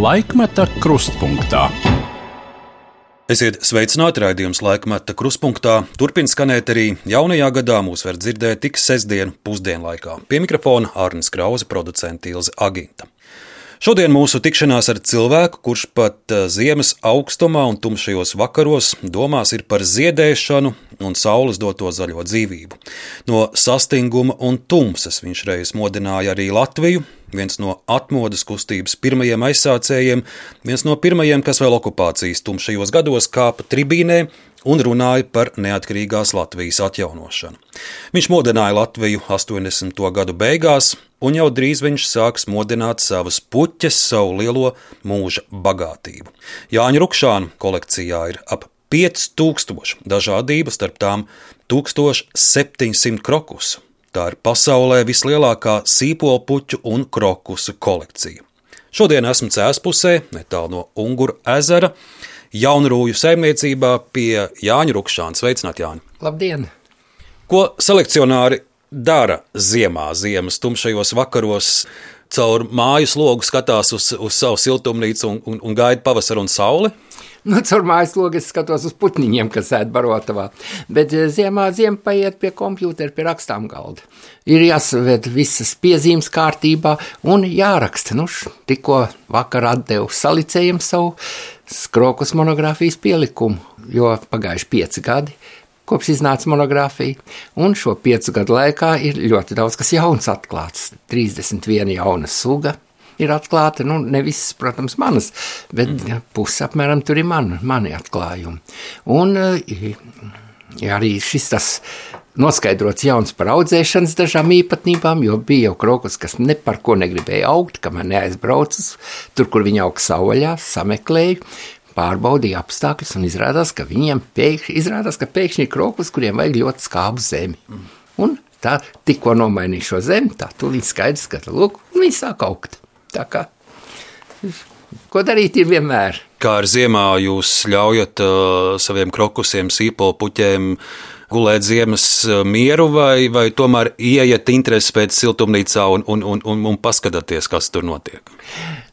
Laikmeta krustpunktā. Esiet sveicināti raidījums laikmeta krustpunktā. Turpin skanēt arī jaunajā gadā mūs var dzirdēt tik sestdienu pusdienlaikā. Pie mikrofona Arnis Krause, producents Ilze Aginta. Šodien mūsu tikšanās ar cilvēku, kurš pat eh, ziemas augstumā un tumšajos vakaros domās ir par ziedēšanu un saules doto zaļo dzīvību. No sastinguma un tumsas viņš reiz modināja arī Latviju, viens no atmodas kustības pirmajiem aizsācējiem, viens no pirmajiem, kas vēl okupācijas tumšajos gados kāpa tribīnē un runāja par neatkarīgās Latvijas atjaunošanu. Viņš modināja Latviju 80. gadu beigās, un jau drīz viņš sāks modināt savas puķes, savu lielo mūža bagātību. Jāņa Rukšāna kolekcijā ir ap 5000 dažādības, starp tām 1700 krokusu. Tā ir pasaulē vislielākā sīpolu puķu un krokusu kolekcija. Šodien esmu cēspusē, netālu no Ungura ezera, jaunrūju saimniecībā pie Jāņa Rukšāna. Sveicināt, Jāņa! Labdien! Ko selekcionāri dara ziemā, ziemas tumšajos vakaros? Caur mājas logu skatās uz, uz savu siltumnīcu un, un, un gaida pavasaru un sauli. Nu, caur mājas logu es skatos uz putniņiem, kas ēd barotavā. Bet eh, ziemā ziema paiet pie kompjūtera, pie rakstām galda. Ir jāsaved visas piezīmes kārtībā un jāraksta. Nu, tikko vakar atdevu salicējiem savu skrokus monogrāfijas pielikumu, jo pagājuši pieci gadi kopš iznāca monogrāfija. Un šo piecu gadu laikā ir ļoti daudz kas jauns atklāts. 31 jauna suga ir atklāta. Nu, ne visas, protams, manas, bet mm. pusi apmēram tur ir man, mani atklājumi. Un ja eh, arī šis tas noskaidrots jauns par audzēšanas dažām īpatnībām, jo bija jau krokus, kas ne par ko negribēja augt, kamēr neaizbraucas tur, kur viņi aug sauvaļā, sameklēju, pārbaudīja apstākļus un izrādās, ka viņiem pēkšņi, izrādās, ka pēkšņi ir krokus, kuriem vajag ļoti skābu zemi. Un tā tikko nomainīja šo zemi, tā tūlīt skaidrs, ka lūk, viņi sāk augt. Tā kā, ko darīt ir vienmēr. Kā ar ziemā jūs ļaujat uh, saviem krokusiem, sīpolu puķiem gulēt ziemas uh, mieru, vai, vai tomēr ieiet interesi pēc siltumnīcā un, un, un, un, un paskatāties, kas tur notiek?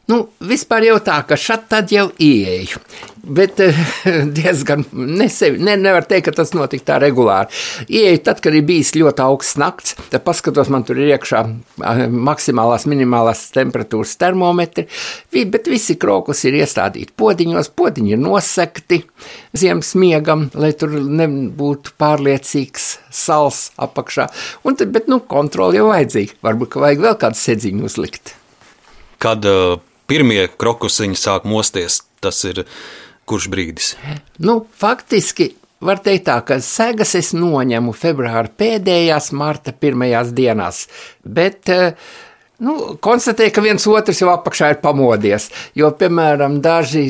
Nu, vispār jau tā, ka šeit tad jau ieeju. Bet eh, diezgan nesevi, ne, nevar teikt, ka tas notika tā regulāri. Ieeju tad, kad ir bijis ļoti augsts nakts, tad paskatos, man tur ir iekšā eh, maksimālās, minimālās temperatūras termometri, bet visi krokus ir iestādīti podiņos, podiņi ir nosekti ziemas miegam, lai tur nebūtu pārliecīgs sals apakšā. Un tad, bet, nu, kontroli jau vajadzīga. Varbūt, ka vajag vēl kādu sedziņu uzlikt. Kad uh, pirmie krokusiņi sāk mosties. Tas ir kurš brīdis? Nu, faktiski var teikt tā, ka segas es noņemu februāra pēdējās, marta pirmajās dienās. Bet uh, Nu, konstatēja, ka viens otrs jau apakšā ir pamodies. Jo, piemēram, daži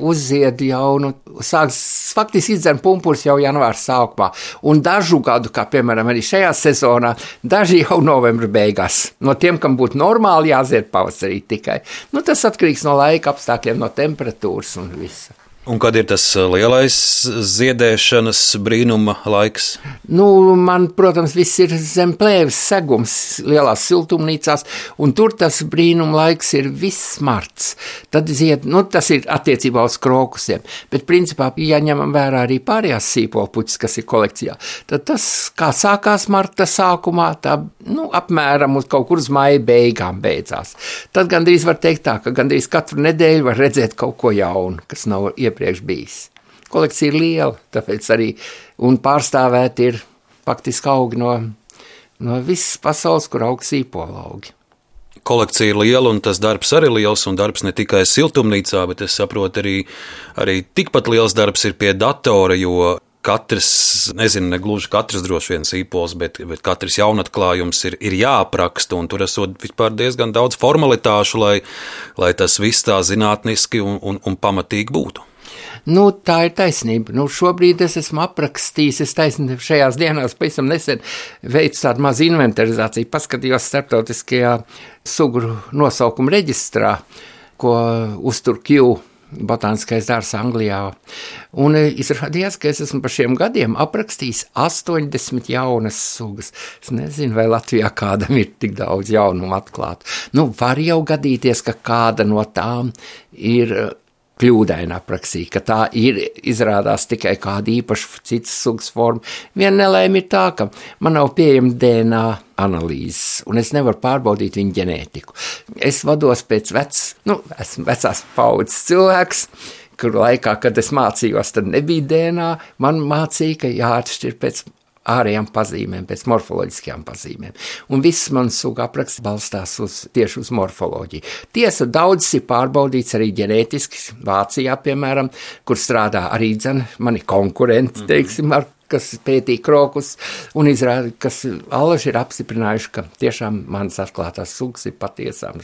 uzzied jau, nu, sāks faktiski izdzen pumpurus jau janvāra sākumā. Un dažu gadu, kā piemēram arī šajā sezonā, daži jau novembra beigās. No tiem, kam būtu normāli jāzied pavasarī tikai. Nu, tas atkarīgs no laika apstākļiem, no temperatūras un visa. Un kad ir tas uh, lielais ziedēšanas brīnuma laiks? Nu, man, protams, viss ir zem plēves segums, lielās siltumnīcās, un tur tas brīnuma laiks ir viss marts. Tad zied, nu, tas ir attiecībā uz krokusiem, bet principā, ja ņemam vērā arī pārējās sīpolpuķis, kas ir kolekcijā, tad tas, kā sākās marta sākumā, tā, nu, apmēram uz kaut kur uz maija beigām beidzās. Tad gandrīz var teikt tā, ka gandrīz katru nedēļu var redzēt kaut ko jaunu, kas nav iepriekš iepriekš bijis. Kolekcija ir liela, tāpēc arī pārstāvēt ir faktiski augi no, no visas pasaules, kur aug sīpola augi kolekcija ir liela un tas darbs arī liels. Un darbs ne tikai siltumnīcā, bet es saprotu, arī, arī tikpat liels darbs ir pie datora, jo katrs, nezinu, ne gluži katrs droši vien sīpols, bet, bet katrs jaunatklājums ir, ir jāapraksta. Tur esot vispār diezgan daudz formalitāšu, lai, lai tas viss tā zinātniski un, un, un pamatīgi būtu. Nu, tā ir taisnība. Nu, šobrīd es esmu aprakstījis, es taisnība šajās dienās pavisam nesen veicu tādu mazu inventarizāciju, paskatījos starptautiskajā suguru nosaukuma reģistrā, ko uztur Q botāniskais dārzs Anglijā. Un e, izrādījās, ka es esmu par šiem gadiem aprakstījis 80 jaunas sugas. Es nezinu, vai Latvijā kādam ir tik daudz jaunumu atklāt. Nu, var jau gadīties, ka kāda no tām ir kļūdaini aprakstīja, ka tā ir izrādās tikai kāda īpaša citas sugas forma. Viena nelēma ir tā, ka man nav pieejama DNA analīzes, un es nevaru pārbaudīt viņu ģenētiku. Es vados pēc vecas, nu, esmu vecās paudzes cilvēks, kur laikā, kad es mācījos, tad nebija DNA, man mācīja, ka jāatšķir pēc ārējām pazīmēm, pēc morfoloģiskajām pazīmēm. Un viss mans suga apraksts balstās uz, tieši uz morfoloģiju. Tiesa, daudz ir pārbaudīts arī ģenētiski, Vācijā, piemēram, kur strādā arī dzen, mani konkurenti, teiksim, ar kas pētīja krokus, un izrāda, kas alaži ir apstiprinājuši, ka tiešām manas atklātās sugas ir patiesām,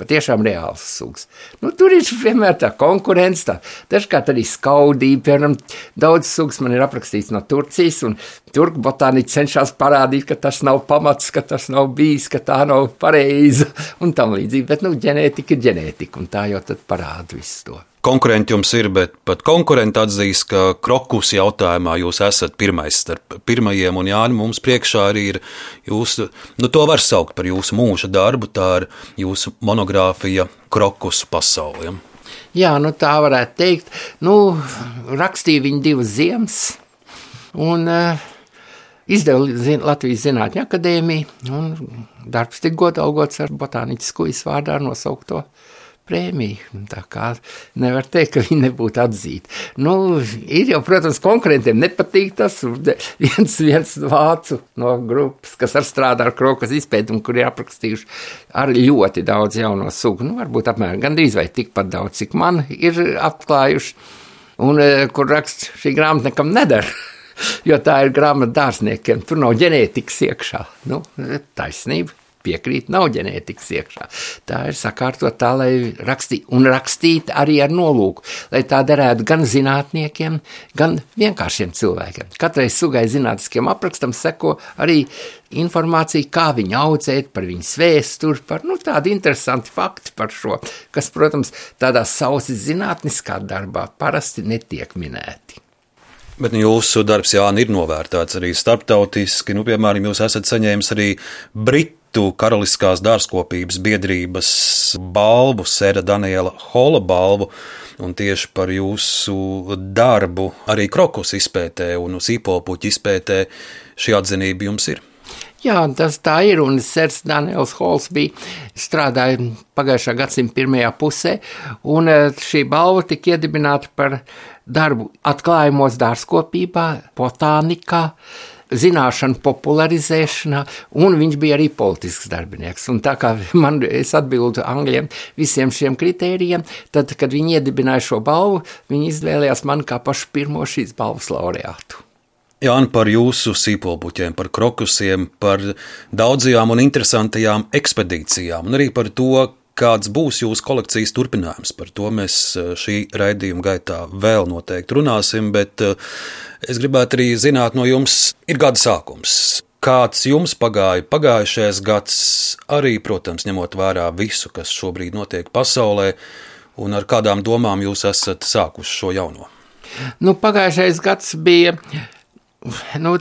patiešām reāls sugas. Nu, tur ir vienmēr tā konkurence, tā dažkārt arī skaudība, piemēram, daudz sugas man ir aprakstīts no Turcijas, un turku botāniķi cenšas parādīt, ka tas nav pamats, ka tas nav bijis, ka tā nav pareiza, un tam līdzīgi, bet, nu, ģenētika ir ģenētika, un tā jau tad parāda visu to konkurenti jums ir, bet pat konkurenti atzīst, ka krokus jautājumā jūs esat pirmais starp pirmajiem, un Jāni mums priekšā arī ir jūsu, nu to var saukt par jūsu mūža darbu, tā ir jūsu monogrāfija krokus pasauliem. Jā, nu tā varētu teikt. Nu, rakstīja viņa divas ziemas, un uh, izdeva zin, Latvijas Zinātņu akadēmiju, un darbs tika godalgots ar botāniķisku izvārdā nosaukto prēmiju. Tā kā nevar teikt, ka viņi nebūtu atzīti. Nu, ir jau, protams, konkurentiem nepatīk tas. Viens, viens vācu no grupas, kas ar strādā ar krokas izpēti un kur ir aprakstījuši ar ļoti daudz jauno sugu. Nu, varbūt apmēram gandrīz vai tikpat daudz, cik man ir atklājuši. Un e, kur raksts šī grāmata nekam nedara. Jo tā ir grāmata dārzniekiem. Tur nav ģenētikas iekšā. Nu, taisnība piekrīt, nav ģenētikas iekšā. Tā ir sakārtot tā, lai rakstītu, un rakstīt arī ar nolūku, lai tā derētu gan zinātniekiem, gan vienkāršiem cilvēkiem. Katrai sugai zinātniskiem aprakstam seko arī informācija, kā viņu audzēt, par viņas vēsturi, par nu, tādu interesantu faktu par šo, kas, protams, tādā sausis zinātniskā darbā parasti netiek minēti. Bet jūsu darbs, Jānis, ir novērtēts arī starptautiski. Nu, piemēram, jūs esat saņēmis arī Britu Britu Karaliskās dārzkopības biedrības balvu, Sēra Daniela Hola balvu. Un tieši par jūsu darbu arī krokus izpētē un sīpolpuķu izpētē šī atzinība jums ir. Jā, tas tā ir. Un Sērs Daniels Hols bija strādāja pagājušā gadsimta pirmajā pusē, un eh, šī balva tika iedibināta par darbu atklājumos dārzkopībā, botānikā, zināšanu popularizēšanā, un viņš bija arī politisks darbinieks. Un tā kā man, es atbildu Angļiem visiem šiem kritērijiem, tad, kad viņi iedibināja šo balvu, viņi izvēlējās mani kā pašu pirmo šīs balvas laureātu. Jāni, par jūsu sīpolpuķiem, par krokusiem, par daudzajām un interesantajām ekspedīcijām, un arī par to, kāds būs jūsu kolekcijas turpinājums. Par to mēs eh, šī raidījuma gaitā vēl noteikti runāsim, bet eh, es gribētu arī zināt no jums, ir gada sākums. Kāds jums pagāja pagājušais gads, arī, protams, ņemot vērā visu, kas šobrīd notiek pasaulē, un ar kādām domām jūs esat sākuši šo jauno? Nu, pagājušais gads bija nu,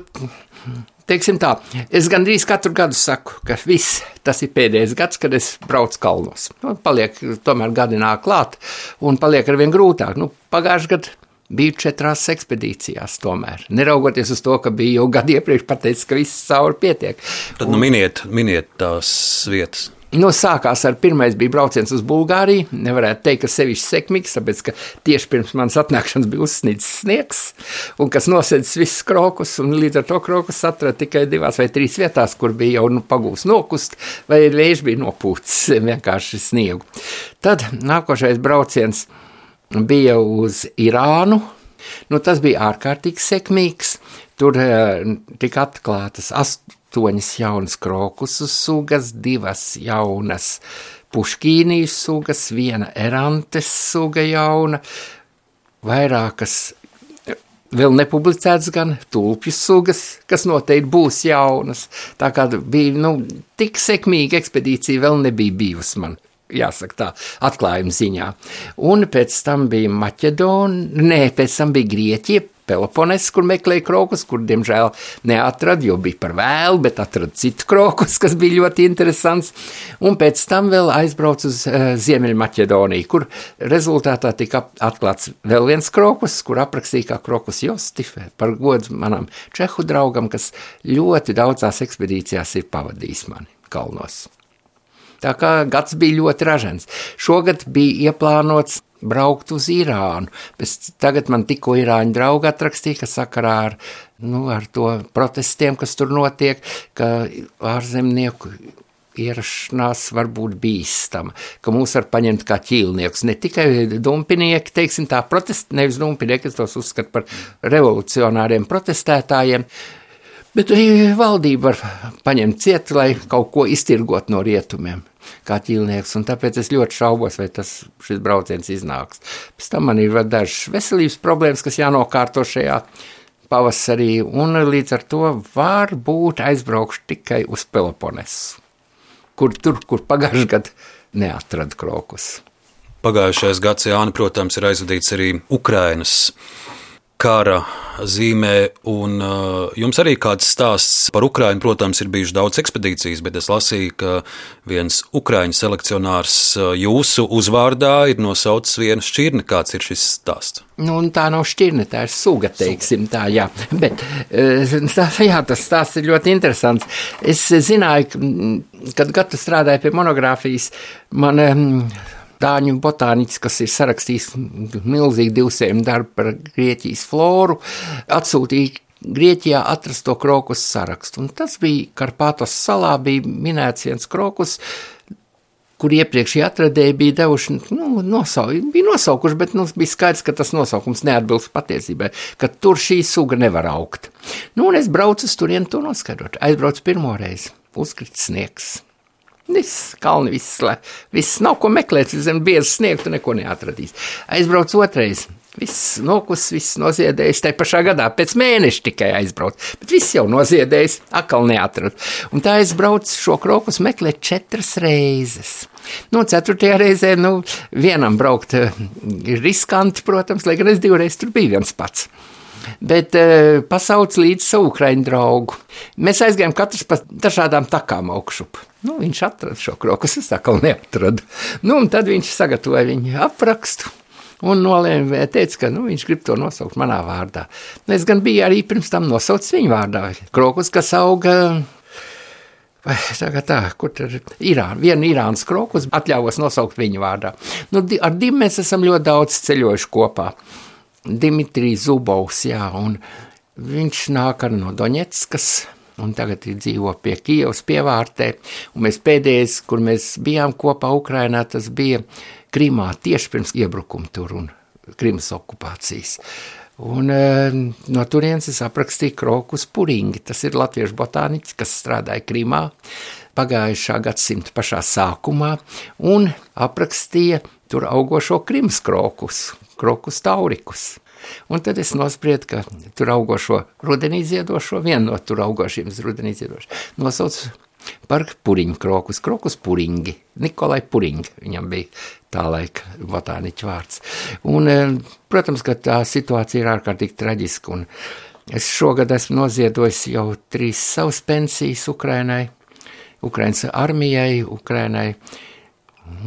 teiksim tā, es gandrīz katru gadu saku, ka viss tas ir pēdējais gads, kad es braucu kalnos. Nu, paliek tomēr gadi nāk klāt un paliek arvien grūtāk. Nu, Pagājušajā gadā biju četrās ekspedīcijās, tomēr. Neraugoties uz to, ka biju jau gadu iepriekš pateicis, ka viss cauri pietiek. Tad nu, miniet, miniet tās vietas. Nu, sākās ar pirmais bija brauciens uz Bulgāriju. Nevarētu teikt, ka sevišķi sekmīgs, tāpēc, ka tieši pirms manas atnākšanas bija uzsnīts sniegs, un kas nosēdz visus krokus, un līdz ar to krokus atrada tikai divās vai trīs vietās, kur bija jau nu, pagūs nokust, vai vējš bija nopūcis vienkārši sniegu. Tad nākošais brauciens bija uz Irānu. Nu, tas bija ārkārtīgi sekmīgs. Tur uh, tika atklātas astoņas astoņas jaunas krokusu sugas, divas jaunas puškīnijas sugas, viena erantes suga jauna, vairākas vēl nepublicētas gan tulpju sugas, kas noteikti būs jaunas. Tā kā bija nu, tik sekmīga ekspedīcija, vēl nebija bijusi man jāsaka tā, atklājuma ziņā. Un pēc tam bija Maķedonija, nē, pēc tam bija Grieķija, Peloponēs, kur meklēja krokus, kur, diemžēl, neatrada, jo bija par vēlu, bet atrada citu krokus, kas bija ļoti interesants. Un pēc tam vēl aizbraucu uz uh, Ziemeļmaķedoniju, kur rezultātā tika atklāts vēl viens krokus, kur aprakstīja kā krokus Jostifē par godu manam čehu draugam, kas ļoti daudzās ekspedīcijās ir pavadījis mani kalnos. Tā kā gads bija ļoti ražants. Šogad bija ieplānots braukt uz Irānu. Bet tagad man tikko Irāņu draugi atrakstīja, ka sakarā ar, nu, ar to protestiem, kas tur notiek, ka ārzemnieku ierašanās var būt bīstama, ka mūs var paņemt kā ķīlniekus. Ne tikai dumpinieki, teiksim tā, protesti, nevis dumpinieki, es tos uzskatu par revolucionāriem protestētājiem, bet arī valdība var paņemt ciet, lai kaut ko iztirgot no rietumiem kā ķīlnieks, un tāpēc es ļoti šaubos, vai tas šis brauciens iznāks. Pēc tam man ir dažas veselības problēmas, kas jānokārto šajā pavasarī, un līdz ar to var būt aizbraukšu tikai uz Peloponesu, kur tur, kur pagājušajā gadā neatrada krokus. Pagājušais gads, Jāni, protams, ir aizvadīts arī Ukrainas kara zīmē, un uh, jums arī kāds stāsts par Ukrajinu. Protams, ir bijušas daudz ekspedīcijas, bet es lasīju, ka viens ukraiņu selekcionārs uh, jūsu uzvārdā ir nosaucis vienu šķirni. Kāds ir šis stāsts? Nu, tā nav šķirne, tā ir suga, teiksim tā, jā. Bet uh, tā, jā, tas stāsts ir ļoti interesants. Es zināju, kad gadu strādāju pie monogrāfijas, man um, Dāņu botāniķis, kas ir sarakstījis milzīgu divsējumu darbu par Grieķijas floru, atsūtīja Grieķijā atrasto krokus sarakstu. Un tas bija Karpātos salā, bija minēts viens krokus, kur iepriekšējie atradēji bija devuši, nu, nosau, bija nosaukuši, bet nu, bija skaidrs, ka tas nosaukums neatbilst patiesībai, ka tur šī suga nevar augt. Nu, un es braucu uz turieni to noskaidrot. Aizbraucu pirmo reizi, uzkrits sniegs. Viss, kalni, viss, viss nav ko meklēt, zem biezas sniegtu neko neatradīs. Aizbrauc otrais. Viss nokus, viss noziedējis. Tajā pašā gadā pēc mēneša tikai aizbrauc, bet viss jau noziedējis, atkal neatrada. Un tā es braucu šo krokus meklēt četras reizes. Nu, ceturtajā reizē, nu, vienam braukt ir riskanti, protams, lai gan es divreiz tur biju viens pats bet uh, pasauc līdz savu ukraiņu draugu. Mēs aizgājām katrs pa dažādām takām augšup. Nu, viņš atrada šo krokus, es atkal neatradu. Nu, un tad viņš sagatavoja viņu aprakstu. Un nolēma, teica, ka nu, viņš grib to nosaukt manā vārdā. Nu, es gan biju arī pirms tam nosaucis viņa vārdā. Krokus, kas auga Vai tagad tā, kur tur ir Irāna? Vienu Irānas krokus atļāvos nosaukt viņu vārdā. Nu, ar diviem mēs esam ļoti daudz ceļojuši kopā. Dimitrijs Zubovs, jā, un viņš nāk no Doņetskas, un tagad dzīvo pie Kijavas pievārtē, un mēs pēdējais, kur mēs bijām kopā Ukrainā, tas bija Krimā tieši pirms iebrukuma tur un Krimas okupācijas. Un e, no turienes es aprakstīju Krokus Puringi, tas ir latviešu botāniķis, kas strādāja Krimā pagājušā gadsimta pašā sākumā un aprakstīja tur augošo Krimas krokus, krokus taurikus. Un tad es nospriedu, ka tur augošo rudenī ziedošo, vienu no tur augošiem rudenī ziedošo, nosaucu par puriņu krokus, krokus puriņgi, Nikolai Puriņgi, viņam bija tā laika botāniķa vārds. Un, e, protams, ka tā situācija ir ārkārtīgi traģiska, un es šogad esmu noziedojis jau trīs savas pensijas Ukrainai, Ukrainas armijai, Ukrainai,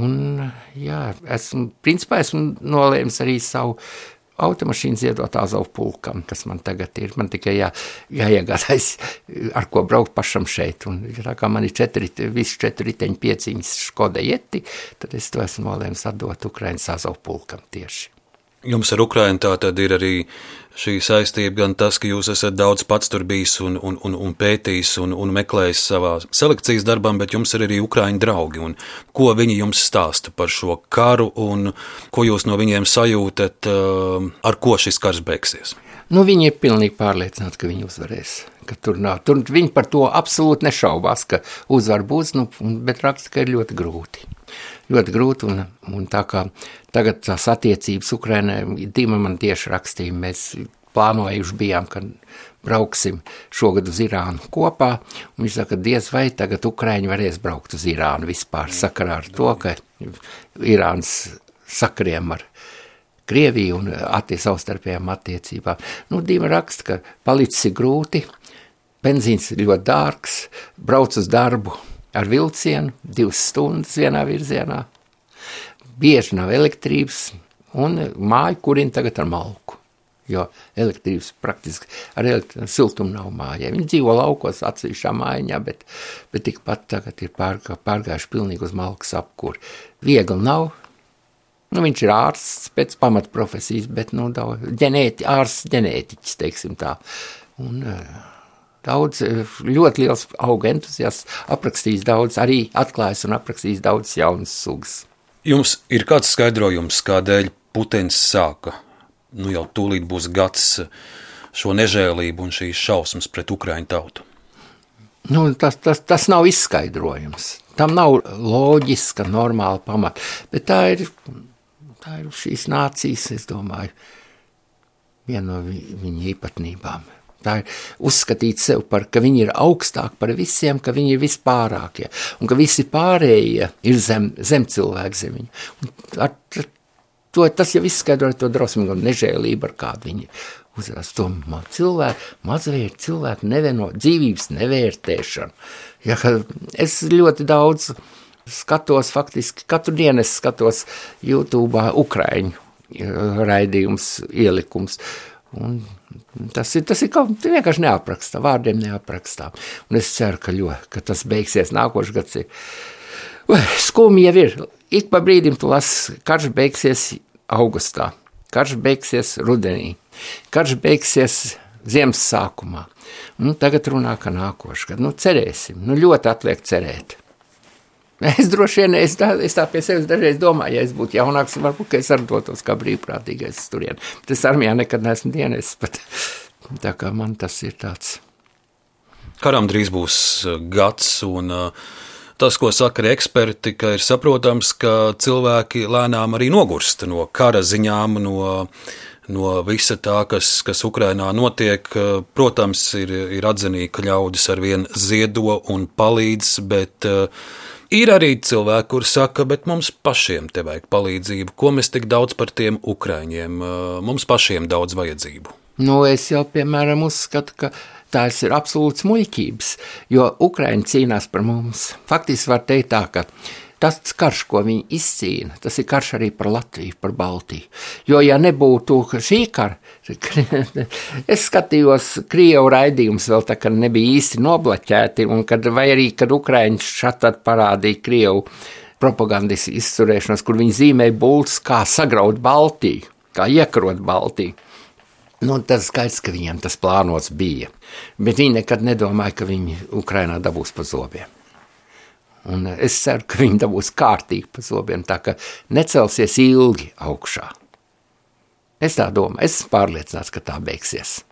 Un, jā, esmu, principā esmu nolēmis arī savu automašīnu ziedot Azovu pulkam, kas man tagad ir. Man tikai jā, jāiegādājas, ar ko braukt pašam šeit. Un, tā kā man ir četri, visi četri riteņi pieciņas Škoda Jeti, tad es to esmu nolēmis atdot Ukrainas Azovu pulkam tieši. Jums ar Ukrainu tā tad ir arī šī saistība, gan tas, ka jūs esat daudz pats tur bijis un, un, un, un pētījis un, un meklējis savā selekcijas darbā, bet jums ir arī Ukraiņu draugi. Ko viņi jums stāsta par šo karu un ko jūs no viņiem sajūtat, uh, ar ko šis karš beigsies? Nu, viņi ir pilnīgi pārliecināti, ka viņi uzvarēs. Ka tur nav. Tur viņi par to absolūti nešaubās, ka uzvar būs, nu, bet raksta, ka ir ļoti grūti ļoti grūti. Un, un tā kā tagad tās attiecības Ukrainai, Dīma man tieši rakstīja, mēs plānojuši bijām, ka brauksim šogad uz Irānu kopā. Viņš saka, diez vai tagad Ukraiņi varēs braukt uz Irānu vispār sakarā ar to, ka Irānas sakriem ar Krieviju un attie savstarpējām attiecībām. Nu, Dīma raksta, ka palicis grūti, benzīns ir ļoti dārgs, brauc uz darbu ar vilcienu, divas stundas vienā virzienā, bieži nav elektrības, un māju kurina tagad ar malku. Jo elektrības praktiski ar siltumu nav mājā. Viņi dzīvo laukos, atsevišķā mājiņā, bet, bet tikpat tagad ir pārgā, pārgājuši pilnīgi uz malkas apkuri. Viegli nav, Nu, viņš ir ārsts pēc pamatprofesijas, bet nu, ģenēti, ārsts ģenētiķis, teiksim tā. Un, Daudz, ļoti liels auga entuziasts, aprakstījis daudz, arī atklājis un aprakstījis daudz jaunas sugas. Jums ir kāds skaidrojums, kādēļ Putins sāka, nu jau tūlīt būs gads šo nežēlību un šīs šausmas pret Ukraiņu tautu? Nu, tas, tas, tas nav izskaidrojums. Tam nav loģiska, normāla pamata. Bet tā ir Tā ir šīs nācijas, es domāju, viena no viņa īpatnībām. Tā ir uzskatīt sev par, ka viņi ir augstāk par visiem, ka viņi ir vispārākie, un ka visi pārējie ir zem, zem cilvēku zemiņa. Un ar, to, tas jau izskaidro to drosmīgu nežēlību, ar kādu viņi uzrās to cilvēku, mazliet cilvēku nevieno, dzīvības nevērtēšanu. Ja, es ļoti daudz skatos faktiski katru dienu, es skatos YouTube Ukraiņu raidījums, ielikums. Un tas ir, tas ir kaut kas vienkārši neaprakstā, vārdiem neaprakstā. Un es ceru, ka, ļo, ka tas beigsies nākošais gads. Ir. Skumji jau ir. Ik pa brīdim tu lasi, karš beigsies augustā, karš beigsies rudenī, karš beigsies ziemas sākumā. Nu, tagad runā, ka nākošais gads. Nu, cerēsim, nu ļoti atliek cerēt. Es droši vien es tā, es tā pie sevis dažreiz domāju, ja es būtu jaunāks, varbūt es arī dotos kā brīvprātīgais turien. Bet es armijā nekad neesmu dienesis, bet tā kā man tas ir tāds. Karam drīz būs uh, gads, un uh, tas, ko saka arī eksperti, ka ir saprotams, ka cilvēki lēnām arī nogurst no kara ziņām, no, no visa tā, kas, kas Ukrainā notiek. Uh, protams, ir, ir atzinīgi, ka ļaudis ar vien ziedo un palīdz, bet uh, Ir arī cilvēki, kuriem saka, bet mums pašiem te vajag palīdzību. Ko mēs tik daudz par tiem ukrāņiem? Mums pašiem daudz vajadzību. Nu, es jau, piemēram, uzskatu, ka tās ir absolūts muļķības, jo Ukraiņi cīnās par mums. Faktiski var teikt tā, ka tas karš, ko viņi izcīna, tas ir karš arī par Latviju, par Baltiju. Jo, ja nebūtu šī kara, Es skatījos krievu raidījumus vēl tā, ka nebija īsti noblaķēti, un kad, vai arī, kad Ukraiņš šat parādīja krievu propagandas izturēšanos, kur viņi zīmēja bults, kā sagraut Baltiju, kā iekarot Baltiju. Nu, tas skaidrs, ka viņiem tas plānots bija, bet viņi nekad nedomāja, ka viņi Ukrainā dabūs pa zobiem. Un es ceru, ka viņi dabūs kārtīgi pa zobiem, tā ka necelsies ilgi augšā. Es tā domāju, es esmu pārliecināts, ka tā beigsies.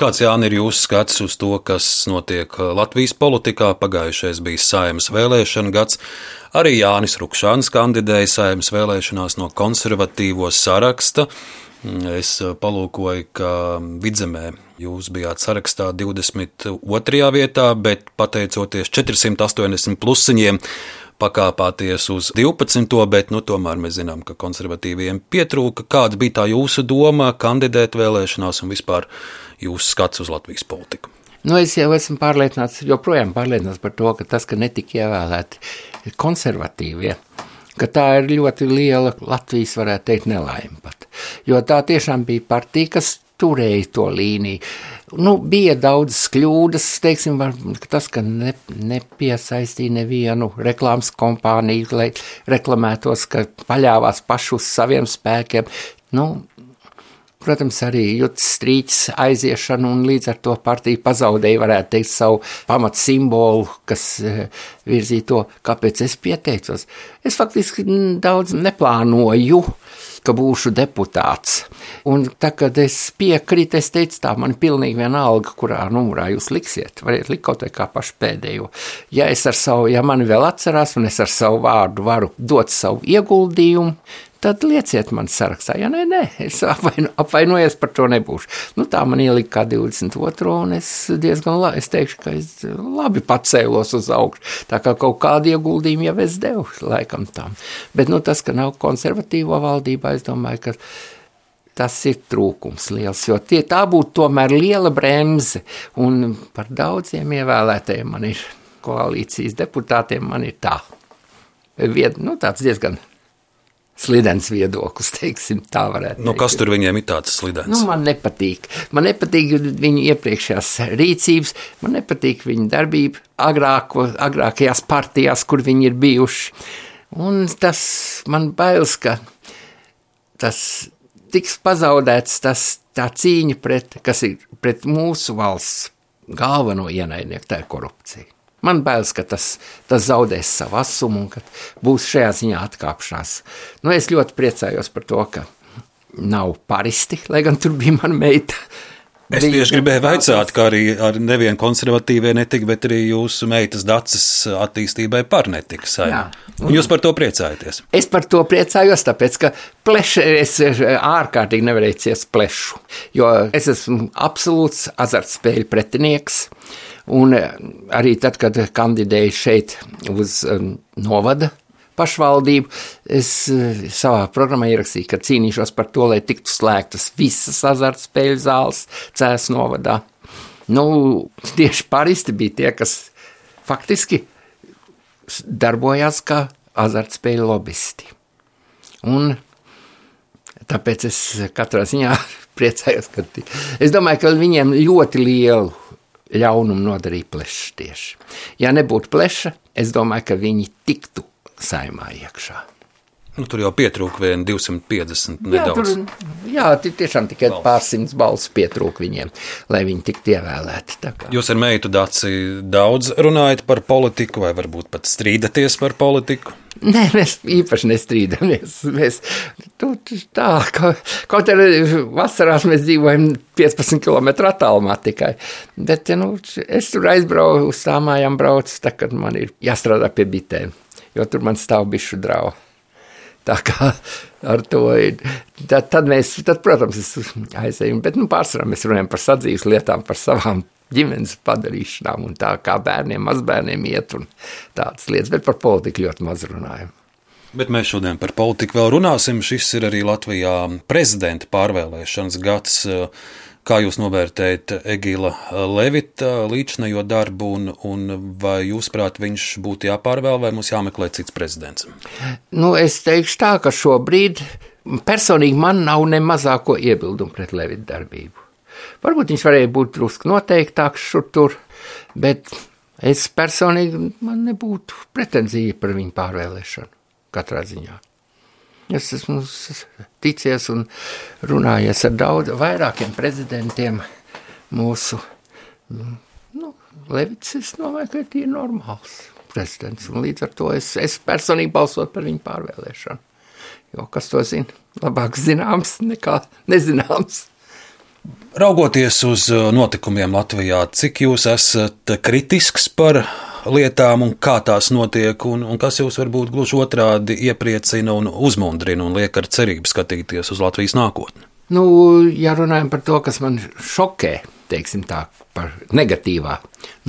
Kāds Jānis ir jūsu skats uz to, kas notiek uh, Latvijas politikā? Pagājušais bija saimnes vēlēšana gads. Arī Jānis Rukšāns kandidēja saimnes vēlēšanās no konservatīvo saraksta. Es uh, palūkoju, ka vidzemē jūs bijāt sarakstā 22. vietā, bet pateicoties 480 plusiņiem, pakāpāties uz 12. bet nu, tomēr mēs zinām, ka konservatīviem pietrūka. Kāda bija tā jūsu doma kandidēt vēlēšanās un vispār jūsu skats uz Latvijas politiku? Nu, es jau esmu pārliecināts, joprojām pārliecināts par to, ka tas, ka netika ievēlēti konservatīvie, ka tā ir ļoti liela Latvijas, varētu teikt, nelaime pat. Jo tā tiešām bija partija, kas turēja to līniju. Nu, bija daudz kļūdas, teiksim, var, tas, ka ne, nepiesaistīja nevienu reklāmas kompāniju, lai reklamētos, ka paļāvās pašu uz saviem spēkiem. Nu, protams, arī jūtas strīķis aiziešanu, un līdz ar to partija pazaudēja, varētu teikt, savu pamat simbolu, kas eh, virzīja to, kāpēc es pieteicos. Es faktiski daudz neplānoju ka būšu deputāts. Un tā, kad es piekrītu, es teicu, tā man pilnīgi vienalga, kurā numurā jūs liksiet. Variet likt kaut kā pašu pēdējo. Ja es ar savu, ja mani vēl atcerās, un es ar savu vārdu varu dot savu ieguldījumu, tad lieciet man sarakstā. Ja nē, nē, es apvaino, apvainojos par to nebūšu. Nu, tā man ielika kā 22. un es diezgan labi, es teikšu, ka es labi pacēlos uz augšu. Tā kā kaut kādu ieguldījumu jau es devu, laikam tam. Bet, nu, tas, ka nav konservatīvo valdībā, es domāju, ka tas ir trūkums liels, jo tie, tā būtu tomēr liela bremze, un par daudziem ievēlētajiem man ir koalīcijas deputātiem, man ir tā. Vied, nu, tāds diezgan slidens viedoklis, teiksim, tā varētu nu, kas tur viņiem ir tāds slidens? Nu, man nepatīk. Man nepatīk viņu iepriekšējās rīcības, man nepatīk viņu darbība agrāko, agrākajās partijās, kur viņi ir bijuši. Un tas man bailes, ka tas tiks pazaudēts, tas tā cīņa pret, kas ir pret mūsu valsts galveno ienaidnieku, tā ir korupcija. Man bailes, ka tas, tas zaudēs savu asumu un ka būs šajā ziņā atkāpšanās. Nu, es ļoti priecājos par to, ka nav paristi, lai gan tur bija mana meita. Es tieši gribēju vaicāt, kā arī ar nevienu konservatīvie netika, bet arī jūsu meitas dacis attīstībai par netika saimē. Jūs par to priecājaties? Es par to priecājos, tāpēc, ka pleša, es ārkārtīgi nevarēju ciest plešu, jo es esmu absolūts azartspēļu pretinieks. Un eh, arī tad, kad kandidēju šeit uz novada pašvaldību, es uh, savā programmā ierakstīju, ka cīnīšos par to, lai tiktu slēgtas visas azartspēļu zāles Cēs novadā. Nu, tieši paristi bija tie, kas faktiski darbojās kā azartspēļu lobbyisti. Un tāpēc es katrā ziņā priecājos, ka es domāju, ka viņiem ļoti lielu ļaunumu nodarīja plešs tieši. Ja nebūtu pleša, es domāju, ka viņi tiktu saimā iekšā. Nu, tur jau pietrūka vien 250 nedaudz. Jā, tur, jā tiešām tikai pārsimts balss pietrūka viņiem, lai viņi tiktu ievēlēti. Jūs ar meitu Daci daudz runājat par politiku, vai varbūt pat strīdaties par politiku? Nē, mēs īpaši nestrīdamies. Mēs tu, tā, ka, kaut arī vasarās mēs dzīvojam 15 km attālumā tikai. Bet nu, es tur aizbraucu, uz tām mājām braucu, tā, kad man ir jāstrādā pie bitēm, jo tur man stāv bišu draugu. Tā kā ar to ir. Tad, tad mēs, tad, protams, aizējām, bet nu, pārsvarā mēs runājam par sadzīves lietām, par savām ģimenes padarīšanām un tā kā bērniem, mazbērniem iet un tādas lietas, bet par politiku ļoti maz runājam. Bet mēs šodien par politiku vēl runāsim. Šis ir arī Latvijā prezidenta pārvēlēšanas gads. Kā jūs novērtējat Egila Levita līdzinējo darbu, un, un vai jūs prāt viņš būtu jāpārvēl, vai mums jāmeklē cits prezidents? Nu, es teikšu tā, ka šobrīd personīgi man nav ne mazāko iebildumu pret Levita darbību. Varbūt viņš varēja būt drusku noteiktāks šur tur, bet es personīgi man nebūtu pretenzija par viņu pārvēlēšanu katrā ziņā. Es esmu ticies un runājies ar daudz vairākiem prezidentiem mūsu. Nu, Levits, es domāju, ka ir normāls prezidents, un līdz ar to es, es personīgi balsot par viņu pārvēlēšanu. Jo kas to zina? Labāk zināms nekā nezināms. Raugoties uz uh, notikumiem Latvijā, cik jūs esat kritisks par lietām un kā tās notiek, un, un kas jūs varbūt gluži otrādi iepriecina un uzmundrina un liek ar cerību skatīties uz Latvijas nākotni? Nu, ja runājam par to, kas man šokē, teiksim tā, par negatīvā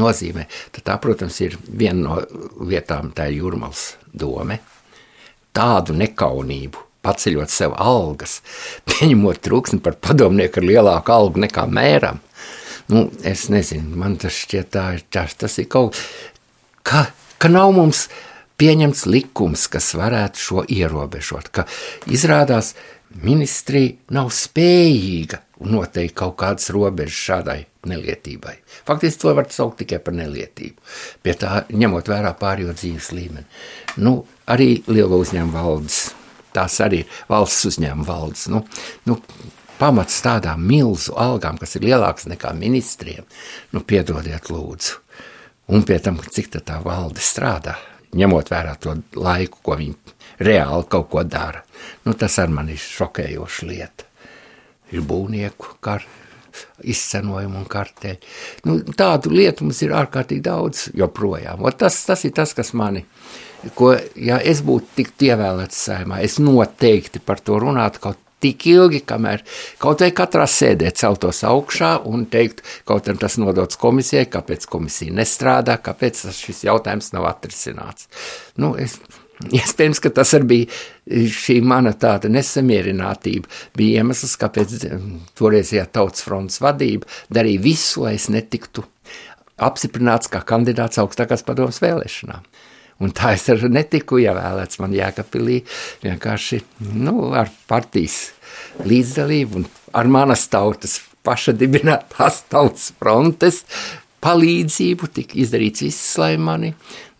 nozīmē, tad tā, protams, ir viena no vietām, tā ir jūrmals dome. Tādu nekaunību paceļot sev algas, pieņemot trūksni par padomnieku ar lielāku algu nekā mēram. Nu, es nezinu, man tas šķiet, tā ir tas, tas ir kaut kā, ka nav mums pieņemts likums, kas varētu šo ierobežot, ka izrādās ministrija nav spējīga noteikt kaut kādas robežas šādai nelietībai. Faktiski to var saukt tikai par nelietību, pie tā ņemot vērā pārējo dzīves līmeni. Nu, arī liela uzņēmuma valdes tās arī ir valsts uzņēmuma valdes. Nu, nu, pamats tādām milzu algām, kas ir lielākas nekā ministriem, nu, piedodiet, lūdzu. Un pie tam, cik tā valde strādā, ņemot vērā to laiku, ko viņi reāli kaut ko dara. Nu, tas ar mani ir šokējoša lieta. Ir būvnieku, kā izcenojumu un kartē. Nu, tādu lietu mums ir ārkārtīgi daudz joprojām. O tas, tas ir tas, kas mani. Ko, ja es būtu tik ievēlēts saimā, es noteikti par to runātu kaut tik ilgi, kamēr kaut vai katrā sēdē celtos augšā un teikt, kaut arī tas nodots komisijai, kāpēc komisija nestrādā, kāpēc šis jautājums nav atrisināts. Nu, es, Iespējams, ka tas arī bija šī mana tāda nesamierinātība. Bija iemesls, kāpēc toreizējā tautas fronts vadība darīja visu, lai es netiktu apstiprināts kā kandidāts augstākās padomas vēlēšanām. Un tā es arī netiku ievēlēts. Man Jēkabīlī vienkārši nu, ar partijas līdzdalību un ar manas tautas paša dibinātās tautas frontes palīdzību tika izdarīts viss, lai mani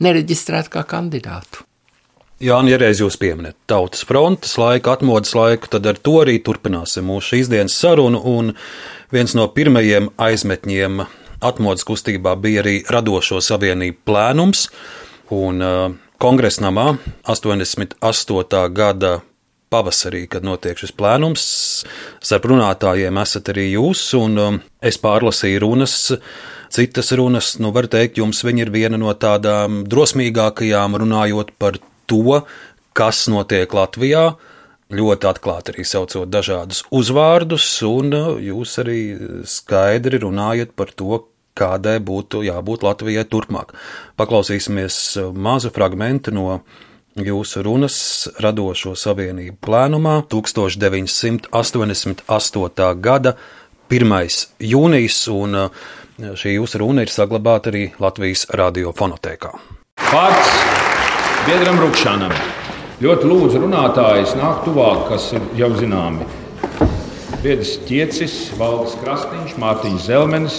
nereģistrētu kā kandidātu. Jā, ja reiz jūs pieminat tautas frontes laiku, atmodas laiku, tad ar to arī turpināsim mūsu šīsdienas sarunu. Un viens no pirmajiem aizmetņiem atmodas kustībā bija arī radošo savienību plēnums. Un uh, kongresnamā 88. gada pavasarī, kad notiek šis plēnums, starp runātājiem esat arī jūs, un um, es pārlasīju runas citas runas, nu, var teikt, jums viņa ir viena no tādām drosmīgākajām, runājot par to, kas notiek Latvijā. Ļoti atklāti arī saucot dažādus uzvārdus, un uh, jūs arī skaidri runājat par to, kādai būtu jābūt Latvijai turpmāk. Paklausīsimies uh, mazu fragment no jūsu runas radošo savienību plēnumā 1988. gada 1. jūnijas, un uh, šī jūsu runa ir saglabāta arī Latvijas radiofonotēkā. Pārts biedram Rukšanam. Ļoti lūdzu runātājus nākt tuvāk, kas ir jau zināmi. Biedrs Čiecis, Valdis Krastīņš, Mārtiņš Zelmenis,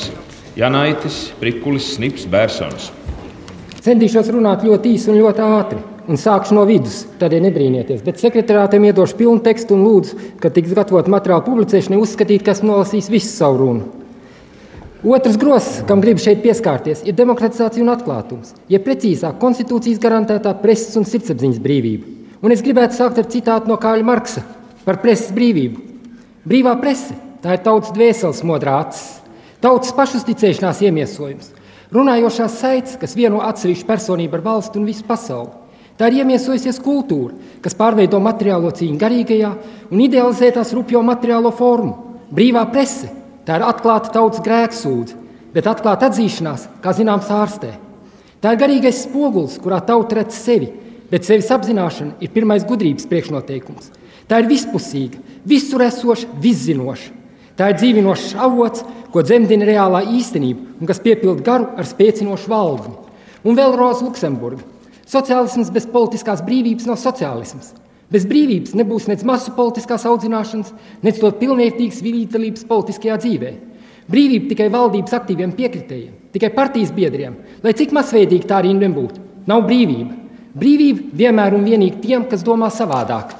Janaitis, Prikulis, Snips, Bērsons. Centīšos runāt ļoti īsi un ļoti ātri. Un sākšu no vidus, tādēļ nedrīnieties. Bet sekretārātam iedošu pilnu tekstu un lūdzu, kad tiks gatavot materiālu publicēšanai, uzskatīt, ka esmu nolasījis visu savu runu. Otrs grozs, kam gribu šeit pieskarties, ir demokratizācija un atklātums, ja precīzāk, konstitūcijas garantētā preses un sirdsapziņas brīvība. Un es gribētu sākt ar citātu no Kāļa Marksa par preses brīvību. Brīvā prese - tā ir tautas dvēseles modrā acis, tautas pašuzticēšanās iemiesojums, runājošās saites, kas vieno atsevišķu personību ar valstu un visu pasauli. Tā ir iemiesojusies kultūra, kas pārveido materiālo cīņu garīgajā un idealizē tās rupjo materiālo formu. Brīvā prese Tā ir atklāta tautas grēksūdze, bet atklāta atzīšanās, kā zināms, ārstē. Tā ir garīgais spogulis, kurā tauta redz sevi, bet sevis apzināšana ir pirmais gudrības priekšnoteikums. Tā ir vispusīga, visur esoša, viszinoša. Tā ir dzīvinošs avots, ko dzemdina reālā īstenība un kas piepilda garu ar spēcinošu valdi. Un vēl Roza Luksemburga. Sociālisms bez politiskās brīvības nav sociālisms. Bez brīvības nebūs nec masu politiskās audzināšanas, nec to pilnvērtīgas līdzdalības politiskajā dzīvē. Brīvība tikai valdības aktīviem piekritējiem, tikai partijas biedriem, lai cik masveidīgi tā arī nebūtu. Nav brīvība. Brīvība vienmēr un vienīgi tiem, kas domā savādāk.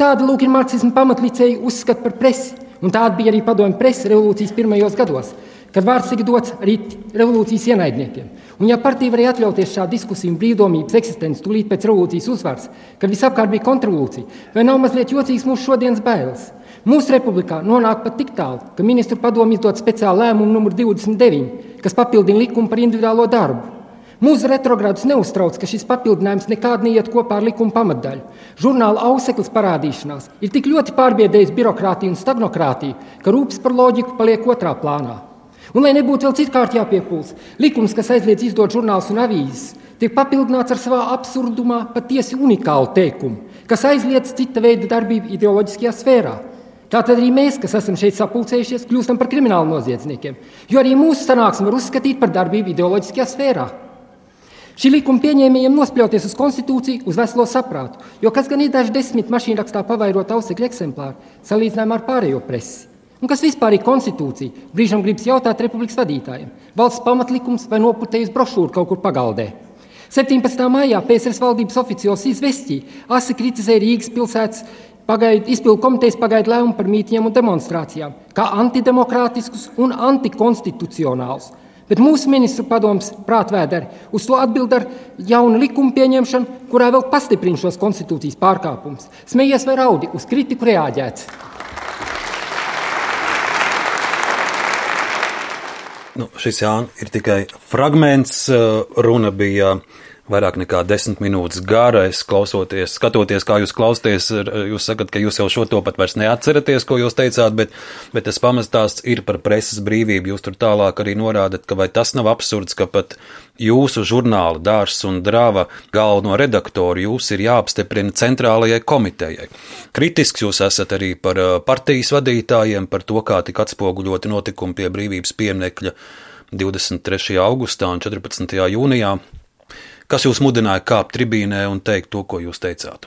Tāda lūk ir marksisma pamatlicēja uzskata par presi, un tāda bija arī padomju presa revolūcijas pirmajos gados, kad vārds tika dots arī revolūcijas ienaidniekiem. Un, ja partija varēja atļauties šādu diskusiju un brīvdomības eksistenci tūlīt pēc revolūcijas uzvaras, kad visapkārt bija kontrrevolūcija, vai nav mazliet jocīgs mūsu šodienas bailes? Mūsu republikā nonāk pat tik tālu, ka ministru padomu izdod speciālu lēmumu numur 29, kas papildina likumu par individuālo darbu. Mūsu retrogrādus neuztrauc, ka šis papildinājums nekādi neiet kopā ar likuma pamatdaļu. Žurnāla auseklis parādīšanās ir tik ļoti pārbiedējis birokrātiju un stagnokrātiju, ka rūpes par loģiku paliek otrā plānā. Un, lai nebūtu vēl citkārt jāpiepūs, likums, kas aizliedz izdot žurnālus un avīzes, tiek papildināts ar savā absurdumā patiesi unikālu teikumu, kas aizliedz cita veida darbību ideoloģiskajā sfērā. Tātad arī mēs, kas esam šeit sapulcējušies, kļūstam par kriminālu noziedzniekiem, jo arī mūsu sanāksmi var uzskatīt par darbību ideoloģiskajā sfērā. Šī likuma pieņēmējiem nospļauties uz konstitūciju, uz veselo saprātu, jo kas gan ir daži desmit mašīnrakstā pavairot ausekļu eksemplāru salīdzinājumā ar pārējo presi. Un kas vispār ir konstitūcija? Brīžam gribas jautāt republikas vadītājiem. Valsts pamatlikums vai noputējis brošūru kaut kur pagaldē. 17. maijā PSRS valdības oficiāls izvestī asi kritizēja Rīgas pilsētas pagaidu, izpildu komitejas pagaidu lēmumu par mītņiem un demonstrācijām, kā antidemokrātiskus un antikonstitucionālus. Bet mūsu ministru padoms prātvēderi uz to atbild ar jaunu likumu pieņemšanu, kurā vēl pastiprina šos konstitūcijas pārkāpumus. Smejies vai raudi, uz kritiku reaģēts. Nu, šis Jānis ir tikai fragments. Eh, runa bija vairāk nekā desmit minūtes gara. Es klausoties, skatoties, kā jūs klausāties, jūs sakat, ka jūs jau šo to pat vairs neatceraties, ko jūs teicāt, bet, bet tas pamestāsts ir par preses brīvību. Jūs tur tālāk arī norādat, ka vai tas nav absurds, ka pat jūsu žurnāla dārs un drāva galveno redaktoru jūs ir jāapstiprina centrālajai komitejai. Kritisks jūs esat arī par partijas vadītājiem, par to, kā tika atspoguļoti notikumi pie brīvības pieminiekļa 23. augustā un 14. jūnijā. Kas jūs mudināja kāpt tribīnē un teikt to, ko jūs teicāt?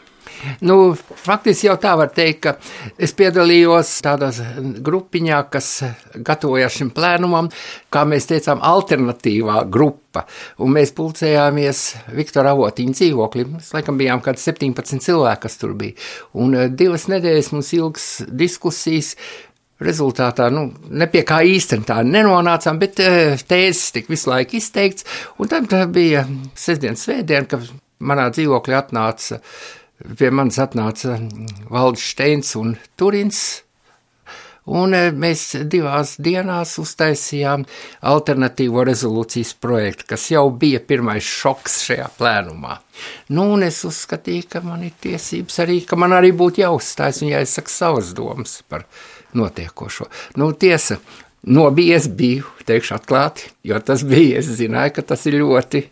Nu, faktiski jau tā var teikt, ka es piedalījos tādā grupiņā, kas gatavojās šim plēnumam, kā mēs teicām, alternatīvā grupa. Un mēs pulcējāmies Viktora Avotiņa dzīvoklī. Mēs laikam bijām kaut kādi 17 cilvēki, kas tur bija. Un eh, divas nedēļas mums ilgas diskusijas Rezultātā nu, ne pie kā īstenībā tā nenonācām, bet eh, tēzes tika visu laiku izteikts. Un tad bija sestdienas svētdiena, kad manā dzīvoklī atnāca, pie manis atnāca Valdis Steins un Turins. Un eh, mēs divās dienās uztaisījām alternatīvo rezolūcijas projektu, kas jau bija pirmais šoks šajā plēnumā. Nu, un es uzskatīju, ka man ir tiesības arī, ka man arī būtu jāuzstājas un jāizsaka savas domas par viņu notiekošo. Nu, tiesa, nobijies biju, teikšu atklāti, jo tas bija, es zināju, ka tas ir ļoti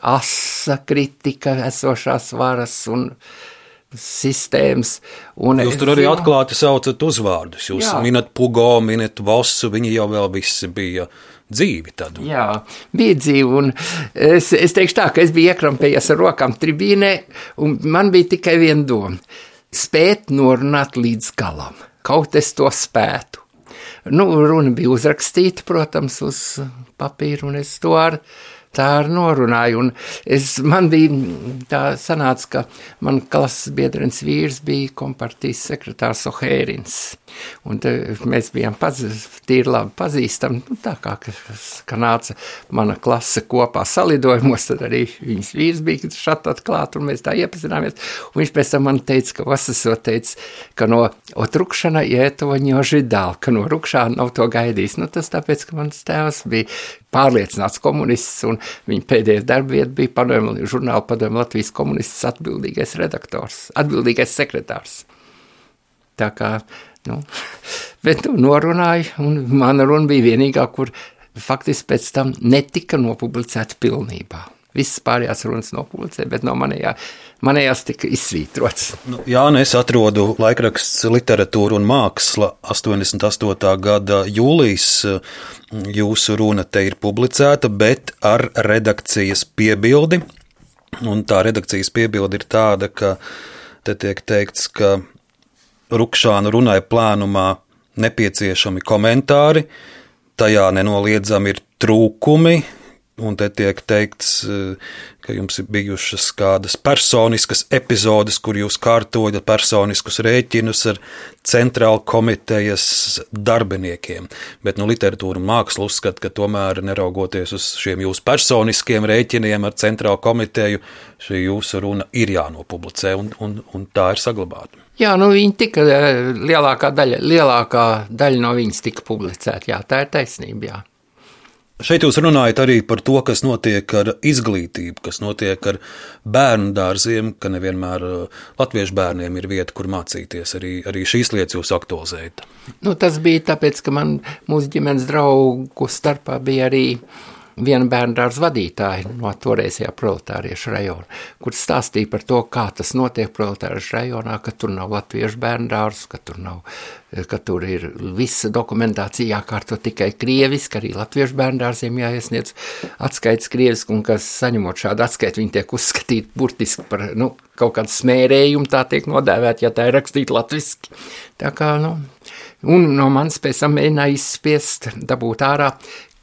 asa kritika esošās varas un sistēmas. Un jūs tur arī zinu, atklāti saucat uzvārdus. Jūs jā. minat Pugo, minat Vosu, viņi jau vēl visi bija dzīvi. Tad. Jā, bija dzīvi. Un es, es teikšu tā, ka es biju iekrampējies ar rokām tribīnē, un man bija tikai viena doma - spēt norunāt līdz galam kaut es to spētu. Nu, runa bija uzrakstīta, protams, uz papīra, un es to ar tā arī norunāju. Un es, man bija tā sanāca, ka man klases biedrens vīrs bija kompartijas sekretārs Ohērins. Un mēs bijām tīri labi pazīstami. Nu, tā kā ka nāca mana klase kopā salidojumos, tad arī viņas vīrs bija šat atklāt, un mēs tā iepazināmies. Un viņš pēc tam man teica, ka vasasot teica, ka no otrukšana ietoņo židāli, ka no rukšā nav to gaidījis. Nu, tas tāpēc, ka mans tēvs bija pārliecināts komunists, un viņa pēdējais darbvieta bija padomju, žurnāla padomju Latvijas komunists atbildīgais redaktors, atbildīgais sekretārs. Tā kā Nu, bet nu, norunāju, un mana runa bija vienīgā, kur faktiski pēc tam netika nopublicēta pilnībā. Visas pārējās runas nopublicēja, bet no manējā, manējās tika izsvītrots. Nu, jā, nu es atrodu laikraksts literatūra un māksla 88. gada jūlijas. Jūsu runa te ir publicēta, bet ar redakcijas piebildi. Un tā redakcijas piebilde ir tāda, ka te tiek teikts, ka Rukšāna runai plānumā nepieciešami komentāri, tajā nenoliedzami ir trūkumi, un te tiek teikts, ka jums ir bijušas kādas personiskas epizodes, kur jūs kārtojat personiskus rēķinus ar centrāla komitejas darbiniekiem. Bet nu, literatūra māksla uzskata, ka tomēr neraugoties uz šiem jūsu personiskiem rēķiniem ar centrālu komiteju, šī jūsu runa ir jānopublicē, un, un, un tā ir saglabāta. Jā, nu viņi tika, eh, lielākā daļa, lielākā daļa no viņas tika publicēta, jā, tā ir taisnība, jā. Šeit jūs runājat arī par to, kas notiek ar izglītību, kas notiek ar bērnu dārziem, ka nevienmēr eh, latviešu bērniem ir vieta, kur mācīties. Arī, arī šīs lietas jūs aktualizējat. Nu, tas bija tāpēc, ka man mūsu ģimenes draugu starpā bija arī uh, viena bērnu dārza vadītāja no toreizējā proletāriešu rajona, kur stāstīja par to, kā tas notiek proletāriešu rajonā, ka tur nav latviešu bērnu dārza, ka tur nav, ka tur ir visa dokumentācija jākārto tikai krieviski, arī latviešu bērnu dārziem jāiesniedz atskaits krieviski, un kas saņemot šādu atskaitu, viņi tiek uzskatīti burtiski par, nu, kaut kādu smērējumu, tā tiek nodēvēt, ja tā ir rakstīta latviski. Tā kā, nu, un no manas pēc tam mēģināja izspiest, dabūt ārā,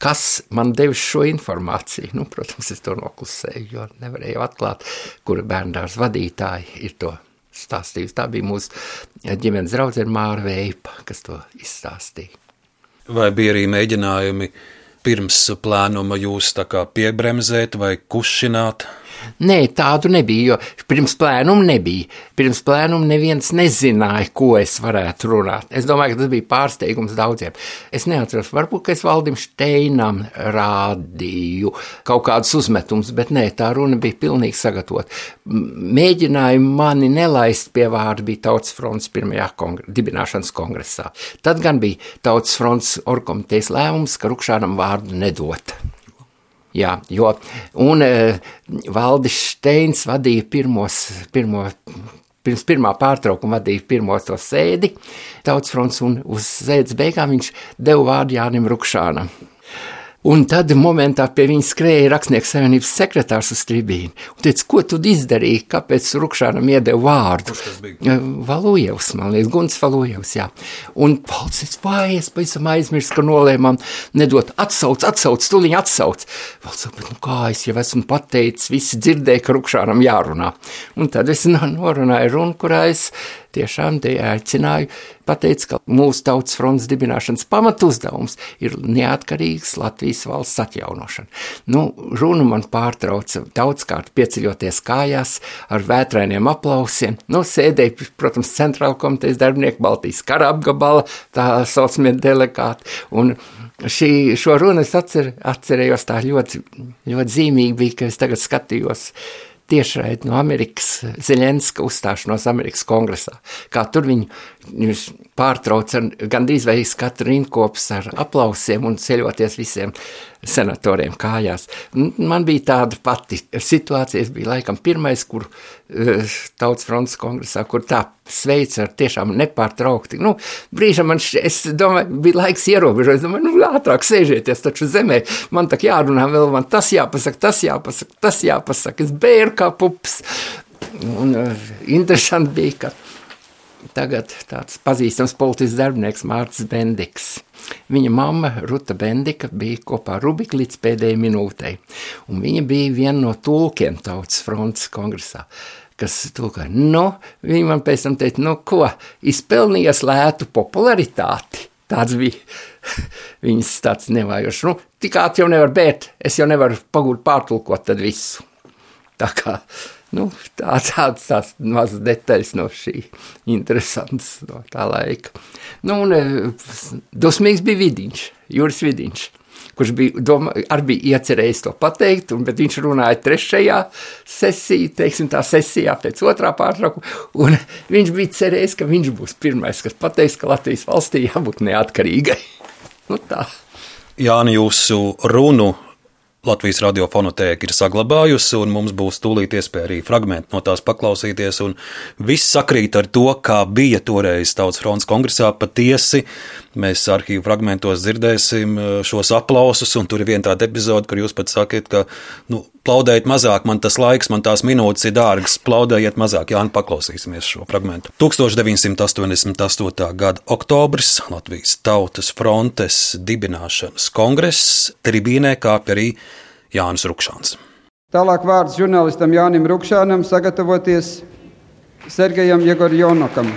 kas man devis šo informāciju. Nu, protams, es to noklusēju, jo nevarēju atklāt, kura bērndārs vadītāji ir to stāstījusi. Tā bija mūsu ģimenes draudzene Māra Veipa, kas to izstāstīja. Vai bija arī mēģinājumi pirms plānuma jūs piebremzēt vai kušināt? Nē, tādu nebija, jo pirms plēnuma nebija. Pirms plēnuma neviens nezināja, ko es varētu runāt. Es domāju, ka tas bija pārsteigums daudziem. Es neatceros, varbūt es Valdim Steinam rādīju kaut kādus uzmetumus, bet nē, tā runa bija pilnīgi sagatavota. Mēģināja mani nelaist pie vārda bija Tautas fronts pirmajā kongre dibināšanas kongresā. Tad gan bija Tautas fronts orkomitejas lēmums, ka Rukšānam vārdu nedot. Jā, jo, un uh, Valdis Steins vadīja pirmos, pirmo, pirms pirmā pārtraukuma vadīja pirmo to sēdi Tautas fronts, un uz sēdes beigām viņš deva vārdu Jānim Rukšānam. Un tad momentā pie viņa skrēja rakstnieku savienības sekretārs uz tribīnu. Un teica, ko tu izdarīji, kāpēc Rukšānam iedeva vārdu? Valujevs, man liekas, Guns Valujevs, jā. Un valsts, vai es pavisam aizmirsu, ka nolēmām nedot atsauc, atsauc, tuliņ atsauc. Valsts, bet nu kā es jau esmu pateicis, visi dzirdēja, ka Rukšānam jārunā. Un tad es norunāju runu, kurā es tiešām te aicināju, pateicu, ka mūsu tautas fronts dibināšanas pamatuzdevums ir neatkarīgs Latvijas valsts atjaunošana. Nu, runu man pārtrauca daudzkārt pieceļoties kājās ar vētrainiem aplausiem. Nu, sēdēja, protams, centrāla komitejas darbinieku Baltijas kara apgabala, tā saucamie delegāti. Un šī, šo runu es atcer, atcerējos tā ļoti, ļoti zīmīgi bija, ka es tagad skatījos tiešraidi no Amerikas, Zelenska uzstāšanos Amerikas kongresā. Kā tur viņi, viņus pārtrauca gandrīz vai katru rindkops ar aplausiem un ceļoties visiem senatoriem kājās. Man bija tāda pati situācija, es biju laikam pirmais, kur uh, Tautas fronts kongresā, kur tā sveica ar tiešām nepārtraukti. Nu, brīžam man, š, es domāju, bija laiks ierobežot, es domāju, nu, ātrāk sēžieties taču zemē, man tak jārunā vēl, man tas jāpasaka, tas jāpasaka, tas jāpasaka, es bēru kā pups. Un uh, interesanti bija, ka tagad tāds pazīstams politisks darbinieks Mārcis Bendiks. Viņa mamma Ruta Bendika bija kopā ar Rubiku līdz pēdējai minūtei, un viņa bija viena no tulkiem Tautas frontes kongresā kas tulkoja. Nu, viņi man pēc tam teica, nu ko, izpelnījies lētu popularitāti. Tāds bija viņas tāds nevājošs. Nu, tik ātri jau nevar bērt, es jau nevaru pagūt pārtulkot tad visu. Tā kā Nu, tā, tāds tāds mazs detaļas no šī interesants no tā laika. Nu, un, e, dosmīgs bija Vidiņš, Juris Vidiņš, kurš bija, doma, arī bija iecerējis to pateikt, un, bet viņš runāja trešajā sesijā, teiksim tā sesijā pēc otrā pārtraukuma, un viņš bija cerējis, ka viņš būs pirmais, kas pateiks, ka Latvijas valstī jābūt neatkarīgai. nu tā. Jāni, jūsu runu Latvijas radiofonotēka ir saglabājusi, un mums būs tūlīt iespēja arī fragment no tās paklausīties. Viss sakrīt ar to, kā bija toreiz Tautas fronts kongresā. Patiesi mēs arhīvu fragmentos dzirdēsim eh, šos aplausus, un tur ir viena tāda epizode, kur jūs pat sakat, ka nu, plaudējiet mazāk, man tas laiks, man tās minūtes ir dārgas, plaudējiet mazāk. Jā, nu paklausīsimies šo fragment. 1988. gada oktobris Latvijas Tautas frontes dibināšanas kongress tribīnē kāpj arī Jānis Rukšāns. Tālāk vārds žurnālistam Jānim Rukšānam sagatavoties Sergejam Jegorjonokam.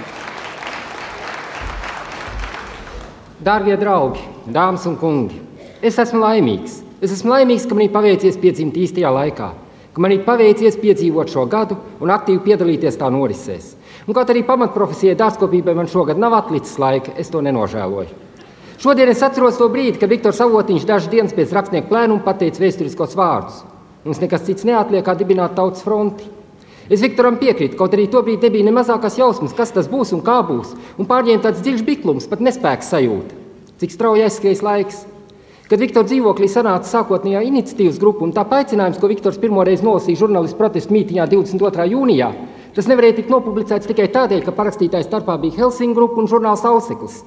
Darbie draugi, dāmas un kungi, es esmu laimīgs. Es esmu laimīgs, ka man ir paveicies piedzimt īstajā laikā, ka man ir paveicies piedzīvot šo gadu un aktīvi piedalīties tā norisēs. Un kaut arī pamatprofesijai dārzkopībai man šogad nav atlicis laika, es to nenožēloju. Šodien es atceros to brīdi, kad Viktors Avotiņš dažas dienas pēc rakstnieku plēnuma pateica vēsturiskos vārdus. Mums nekas cits neatliek, kā dibināt tautas fronti. Es Viktoram piekrītu, kaut arī tobrīd nebija ne mazākās jausmas, kas tas būs un kā būs, un pārņēma tāds dziļš biklums, pat nespēks sajūta. Cik strauji aizskrējas laiks. Kad Viktora dzīvoklī sanāca sākotnējā iniciatīvas grupa un tā aicinājums, ko Viktors pirmoreiz nolasīja žurnālistu protestu mītīņā 22. jūnijā, tas nevarēja tikt nopublicēts tikai tādēļ, ka parakstītājs starpā bija Helsinku grupa un žurnāls Auseklis.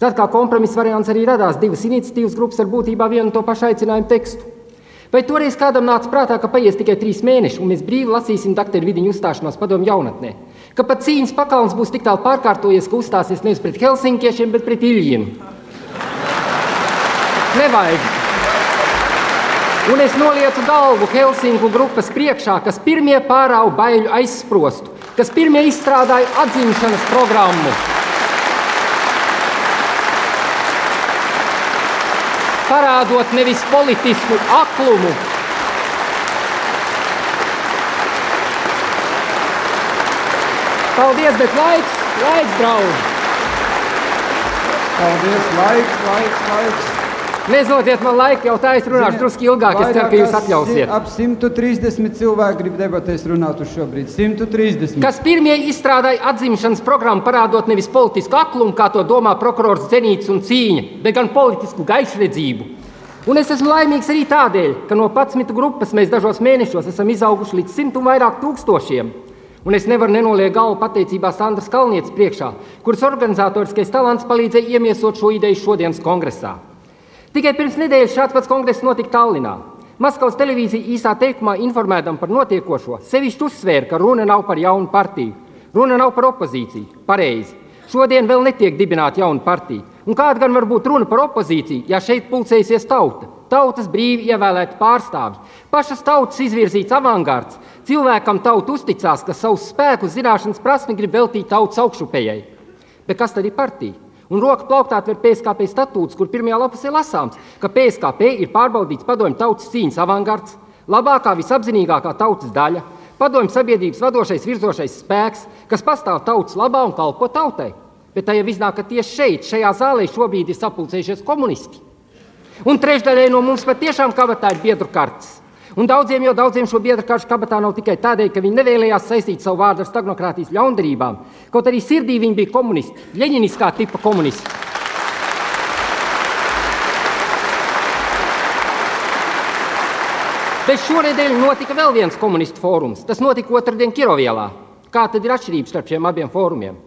Tad kā kompromisa variants arī radās divas iniciatīvas grupas ar būtībā vienu un to pašu aicinājumu tekstu. Vai toreiz kādam nāca prātā, ka paies tikai trīs mēneši, un mēs brīvi lasīsim doktora Vidiņu uzstāšanos padomu jaunatnē? Ka pat cīņas pakalns būs tik tālu pārkārtojies, ka uzstāsies nevis pret helsinkiešiem, bet pret Iļģiem. Nevajag! Un es nolieku galvu Helsinku grupas priekšā, kas pirmie pārāva baiļu aizsprostu, kas pirmie izstrādāja atzīšanas programmu. parādot nevis politisku aklumu, Paldies, bet laiks, laiks, draugi! Paldies, laiks, laiks, laiks! Nezodiet man laiku, jau tā es runāšu drusku ilgāk. Es ceru, ka jūs atļausiet. Ap 130 cilvēki grib debatēs runāt uz šo brīdi. 130. Kas pirmie izstrādāja atzimšanas programmu, parādot nevis politisku aklumu, kā to domā prokurors Zenīts un cīņa, bet gan politisku gaišredzību. Un es esmu laimīgs arī tādēļ, ka no 11 grupas mēs dažos mēnešos esam izauguši līdz simt un vairāk tūkstošiem. Un es nevaru nenoliekt galvu pateicībā Sandras Kalnietes priekšā, kuras organizatoriskais talants palīdzēja iemiesot šo ideju šodienas kongresā. Tikai pirms nedēļas šāds pats kongress notika Tallinā. Maskavas televīzija īsā teikumā informēdama par notiekošo, sevišķi uzsvēra, ka runa nav par jaunu partiju, runa nav par opozīciju. Pareizi. Šodien vēl netiek dibināta jauna partija. Un kāda gan var būt runa par opozīciju, ja šeit pulcēsies tauta? Tautas brīvi ievēlēti pārstāvji, pašas tautas izvirzīts avangards, cilvēkam tauta uzticās, ka savus spēkus, zināšanas, prasmi grib veltīt tautas augšupējai. Bet kas tad ir partija? Un roka plauktā ir PSKP statūts, kur pirmajā lapusē lasāms, ka PSKP ir pārbaudīts padomju tautas cīņas avangards, labākā, visapzinīgākā tautas daļa, padomju sabiedrības vadošais virzošais spēks, kas pastāv tautas labā un kalpo tautai. Bet tā jau iznāk, ka tieši šeit, šajā zālē, šobrīd ir sapulcējušies komunisti. Un trešdaļai no mums patiešām kabatā ir biedru kartes. Un daudziem jau daudziem šo biedru karšu kabatā nav tikai tādēļ, ka viņi nevēlējās saistīt savu vārdu ar stagnokrātijas ļaundarībām. Kaut arī sirdī viņi bija komunisti, leņķiniskā tipa komunisti. Bet šonadēļ notika vēl viens komunistu fórums. Tas notika otrdien Kirovielā. Kā tad ir atšķirība starp šiem abiem fórumiem?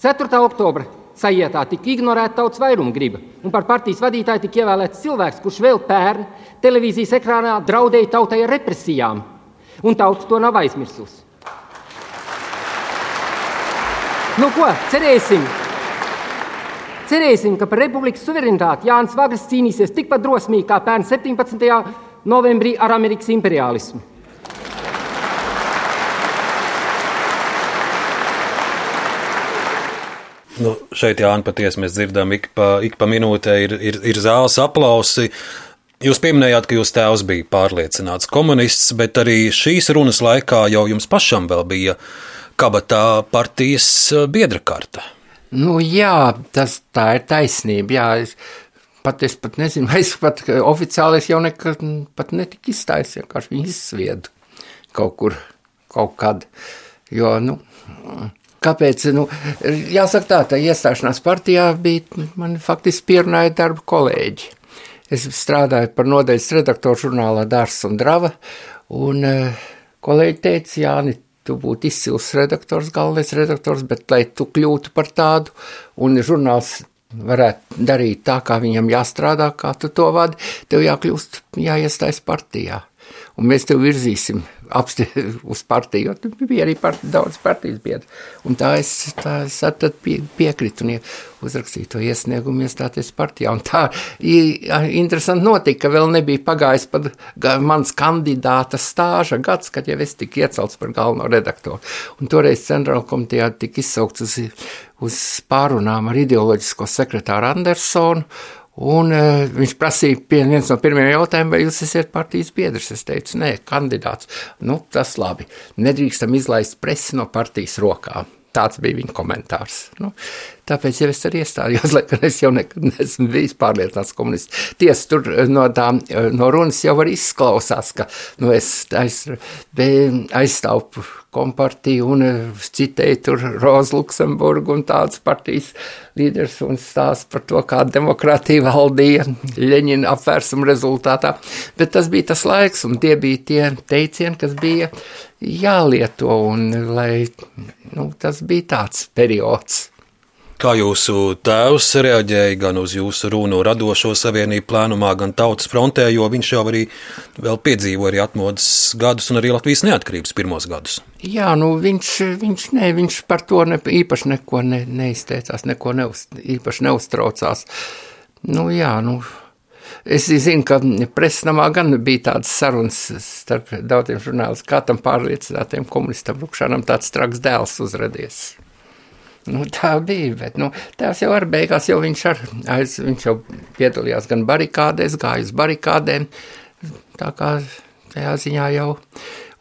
4. oktobra sajietā tika ignorēta tautas vairuma griba, un par partijas vadītāju tika ievēlēts cilvēks, kurš vēl pērn televīzijas ekrānā draudēja tautai ar represijām, un tauta to nav aizmirsusi. Nu, ko cerēsim? Cerēsim, ka par republikas suverenitāti Jānis Vagris cīnīsies tikpat drosmīgi kā pērn 17. novembrī ar Amerikas imperialismu. Nu, šeit, Jānis, patiesi mēs dzirdam, ik pa, ik pa minūtē ir, ir, ir zāles aplausi. Jūs pieminējāt, ka jūsu tēvs bija pārliecināts komunists, bet arī šīs runas laikā jau jums pašam bija kabatā partijas biedra karta. Nu, jā, tas tā ir taisnība. Jā, es pat, es pat nezinu, vai es pat oficiāli es jau nekad pat netiku izstājis, vienkārši viņu izsviedu kaut kur, kaut kad. Jo, nu, Kāpēc? Nu, jāsaka tā, tā iestāšanās partijā bija man faktiski pierunāja darba kolēģi. Es strādāju par nodaļas redaktoru žurnālā Dārs un Drava, un uh, kolēģi teica, Jāni, tu būtu izcils redaktors, galvenais redaktors, bet lai tu kļūtu par tādu, un žurnāls varētu darīt tā, kā viņam jāstrādā, kā tu to vadi, tev jākļūst, jāiestājas partijā un mēs tev virzīsim uz partiju, jo bija arī part, daudz partijas biedru. Un tā es, tā es pie, piekritu un uzrakstīju to iesniegumu iestāties partijā. Un tā interesanti notika, ka vēl nebija pagājis pat mans kandidāta stāža gads, kad jau es tiku iecelts par galveno redaktoru. Un toreiz centrāla komitejā tika izsaukts uz, uz pārunām ar ideoloģisko sekretāru Andersonu, Un uh, viņš prasīja, viens no pirmajiem jautājumiem, vai jūs esat partijas biedrs. Es teicu, nē, kandidāts. Nu, tas labi. Nedrīkstam izlaist presi no partijas rokām. Tāds bija viņa komentārs. Nu, tāpēc jau es arī iestājos, lai gan es jau nekad neesmu bijis pārliecināts komunists. Tiesa, tur eh, no, tā, eh, no runas jau var izklausās, ka nu, es aiz, aizstāvu kompartiju un eh, citēju tur Rozu Luksemburgu un tādas partijas līderis un stāst par to, kā demokrātija valdīja Ļeņina apvērsuma rezultātā. Bet tas bija tas laiks un tie bija tie teicieni, kas bija jālieto un lai, nu, tas bija tāds periods. Kā jūsu tēvs reaģēja gan uz jūsu runu radošo savienību plānumā, gan tautas frontē, jo viņš jau arī piedzīvoja arī atmodas gadus un arī Latvijas neatkarības pirmos gadus? Jā, nu viņš, viņš, ne, viņš par to ne, īpaši neko ne, neizteicās, neko neuz, īpaši neuztraucās. Nu jā, nu. Es zinu, ka presnamā gan bija tādas sarunas starp daudziem žurnālistiem, kā tam pārliecinātiem komunistam Lukšanam tāds traks dēls uzradies. Nu, tā bija, bet nu, tās jau ar beigās jau viņš, ar, aiz, viņš jau piedalījās gan barikādēs, gāja uz barikādēm. Tā kā tajā ziņā jau.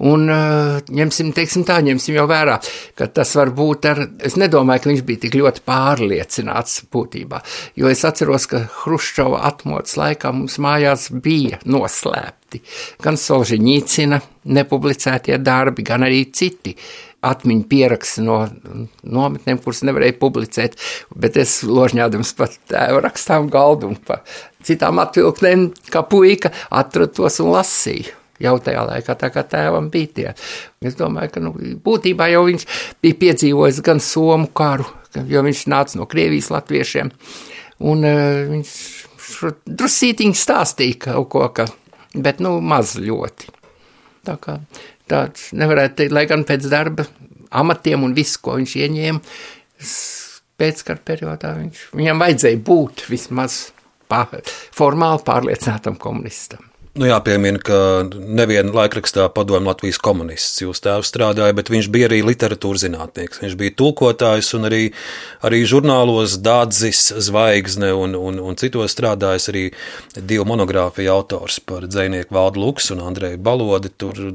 Un uh, ņemsim, teiksim tā, ņemsim jau vērā, ka tas var būt ar, es nedomāju, ka viņš bija tik ļoti pārliecināts būtībā, jo es atceros, ka Hruščova atmodas laikā mums mājās bija noslēpti gan Solžiņīcina nepublicētie darbi, gan arī citi atmiņu pieraksti no nometnēm, kuras nevarēja publicēt, bet es ložņādams pat tēvu rakstām galdu un pa citām atvilknēm, kā puika, atradu tos un lasīju jau tajā laikā, tā kā tēvam bija tie. Es domāju, ka nu, būtībā jau viņš bija piedzīvojis gan Somu karu, jo viņš nāca no Krievijas latviešiem, un uh, viņš drusītiņi stāstīja kaut ko, ka, bet nu maz ļoti. Tā kā tāds nevarētu teikt, lai gan pēc darba amatiem un visu, ko viņš ieņēma, pēckara periodā viņš, viņam vajadzēja būt vismaz pār, formāli pārliecinātam komunistam. Nu, jāpiemina, ka nevienā laikrakstā padomju Latvijas komunists jūs tēvs strādāja, bet viņš bija arī literatūras zinātnieks. Viņš bija tulkotājs un arī, arī žurnālos Dādzis, Zvaigzne un, un, un citos strādājis arī divu monogrāfiju autors par dzēnieku Valdu Luks un Andreju Balodi. Tur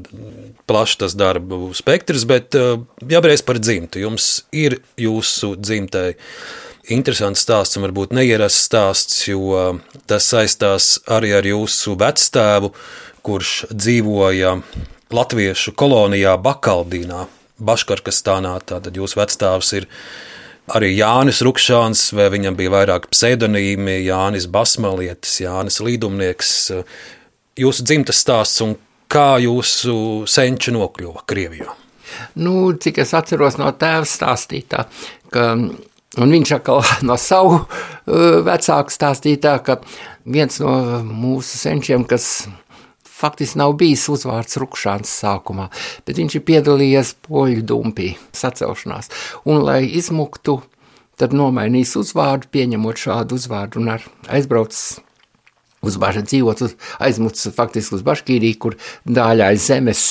plašs tas darbu spektrs, bet jābereiz par dzimtu. Jums ir jūsu dzimtai interesants stāsts un varbūt neierasts stāsts, jo tas saistās arī ar jūsu vecstāvu, kurš dzīvoja Latviešu kolonijā Bakaldīnā, Baškarkastānā. Tātad jūsu vecstāvs ir arī Jānis Rukšāns, vai viņam bija vairāk pseidonīmi, Jānis Basmalietis, Jānis Līdumnieks. Jūsu dzimtas stāsts un kā jūsu senči nokļuva Krievijā? Nu, cik es atceros no tēva stāstītā, ka Un viņš atkal no savu uh, vecāku stāstīja, ka viens no mūsu senčiem, kas faktiski nav bijis uzvārds Rukšāns sākumā, bet viņš ir piedalījies poļu dumpī sacelšanās. Un, lai izmuktu, tad nomainīs uzvārdu, pieņemot šādu uzvārdu un ar aizbraucis uz bažu dzīvot, aizmucis faktiski uz Baškīrī, kur dāļāja zemes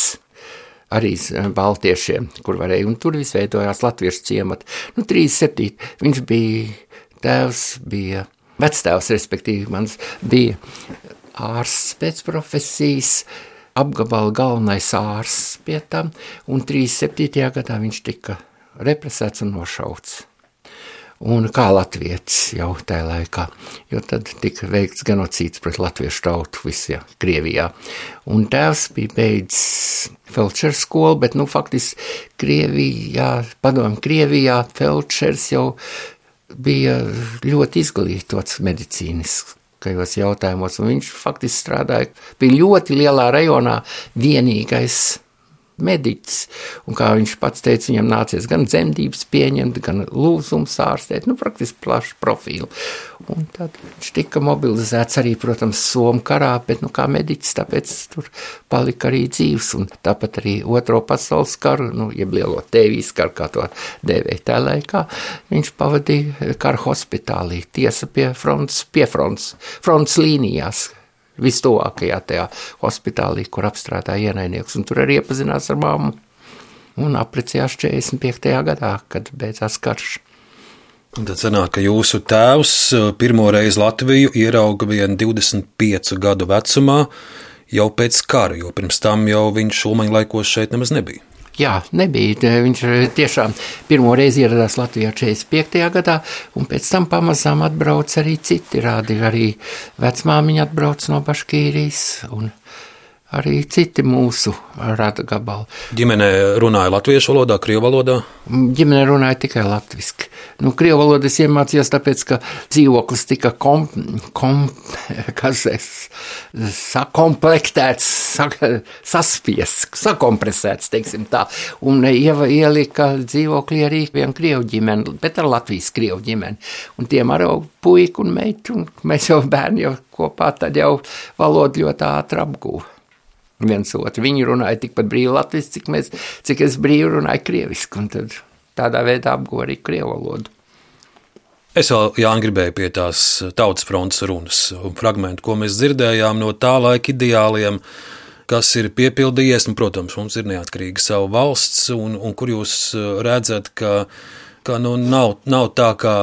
arī eh, baltiešiem, kur varēja, un tur viss veidojās latviešu ciemati. Nu, 37. viņš bija tēvs, bija vectēvs, respektīvi mans bija ārsts pēc profesijas, apgabala galvenais ārsts pie tam, un 37. gadā viņš tika represēts un nošauts un kā latvietis jau tajā laikā, jo tad tika veikts genocīds pret latviešu tautu visā Krievijā. Un tēvs bija beidzis felčera skolu, bet, nu, faktiski Krievijā, padomju Krievijā, felčers jau bija ļoti izglītots medicīniskajos jautājumos, un viņš faktiski strādāja, bija ļoti lielā rajonā vienīgais mediķis. Un kā viņš pats teica, viņam nācies gan dzemdības pieņemt, gan lūzums ārstēt, nu, praktiski plašu profilu. Un tad viņš tika mobilizēts arī, protams, Somu karā, bet, nu, kā mediķis, tāpēc tur palika arī dzīves. Un tāpat arī Otro pasaules karu, nu, jeb lielo tēvijas karu, kā to dēvēja tā laikā, viņš pavadīja karu hospitālī, tiesa pie fronts, pie fronts, fronts līnijās, vistuvākajā tajā hospitālī, kur apstrādāja ienaidnieks, un tur arī iepazinās ar mammu. Un apprecējās 45. gadā, kad beidzās karš. Un tad sanāk, ka jūsu tēvs eh, pirmo reizi Latviju ierauga vien 25 gadu vecumā, jau pēc kara, jo pirms tam jau viņš šulmaņa laikos šeit nemaz nebija. Jā, nebija. Viņš eh, tiešām pirmo reizi ieradās Latvijā 45. gadā, un pēc tam pamazām atbrauca arī citi rādi. Arī vecmāmiņa atbrauca no Baškīrijas. Un, arī citi mūsu rada gabali. Ģimene runāja latviešu valodā, krievu valodā? Ģimene runāja tikai latviešu. Nu, krievu valodu es iemācījos, tāpēc, ka dzīvoklis tika kom, kom, es, sakomplektēts, sa, saspiests, sakompresēts, teiksim tā. Un ieva, ielika dzīvoklī arī vienu krievu ģimeni, bet ar Latvijas krievu ģimeni. Un tiem arī puiku un meitu, un mēs jau bērni jau kopā tad jau valodu ļoti ātri apgūvu viens otru. Viņi runāja tikpat brīvi latviešu, cik, mēs, cik es brīvi runāju krieviski, un tad tādā veidā apguvu arī krievu valodu. Es vēl Jānis, gribēju pie tās tautas fronts runas un fragment, ko mēs dzirdējām no tā laika ideāliem, kas ir piepildījies. Un, protams, mums ir neatkarīga sava valsts, un, un kur jūs redzat, ka Ka nu nav, nav tā, kā,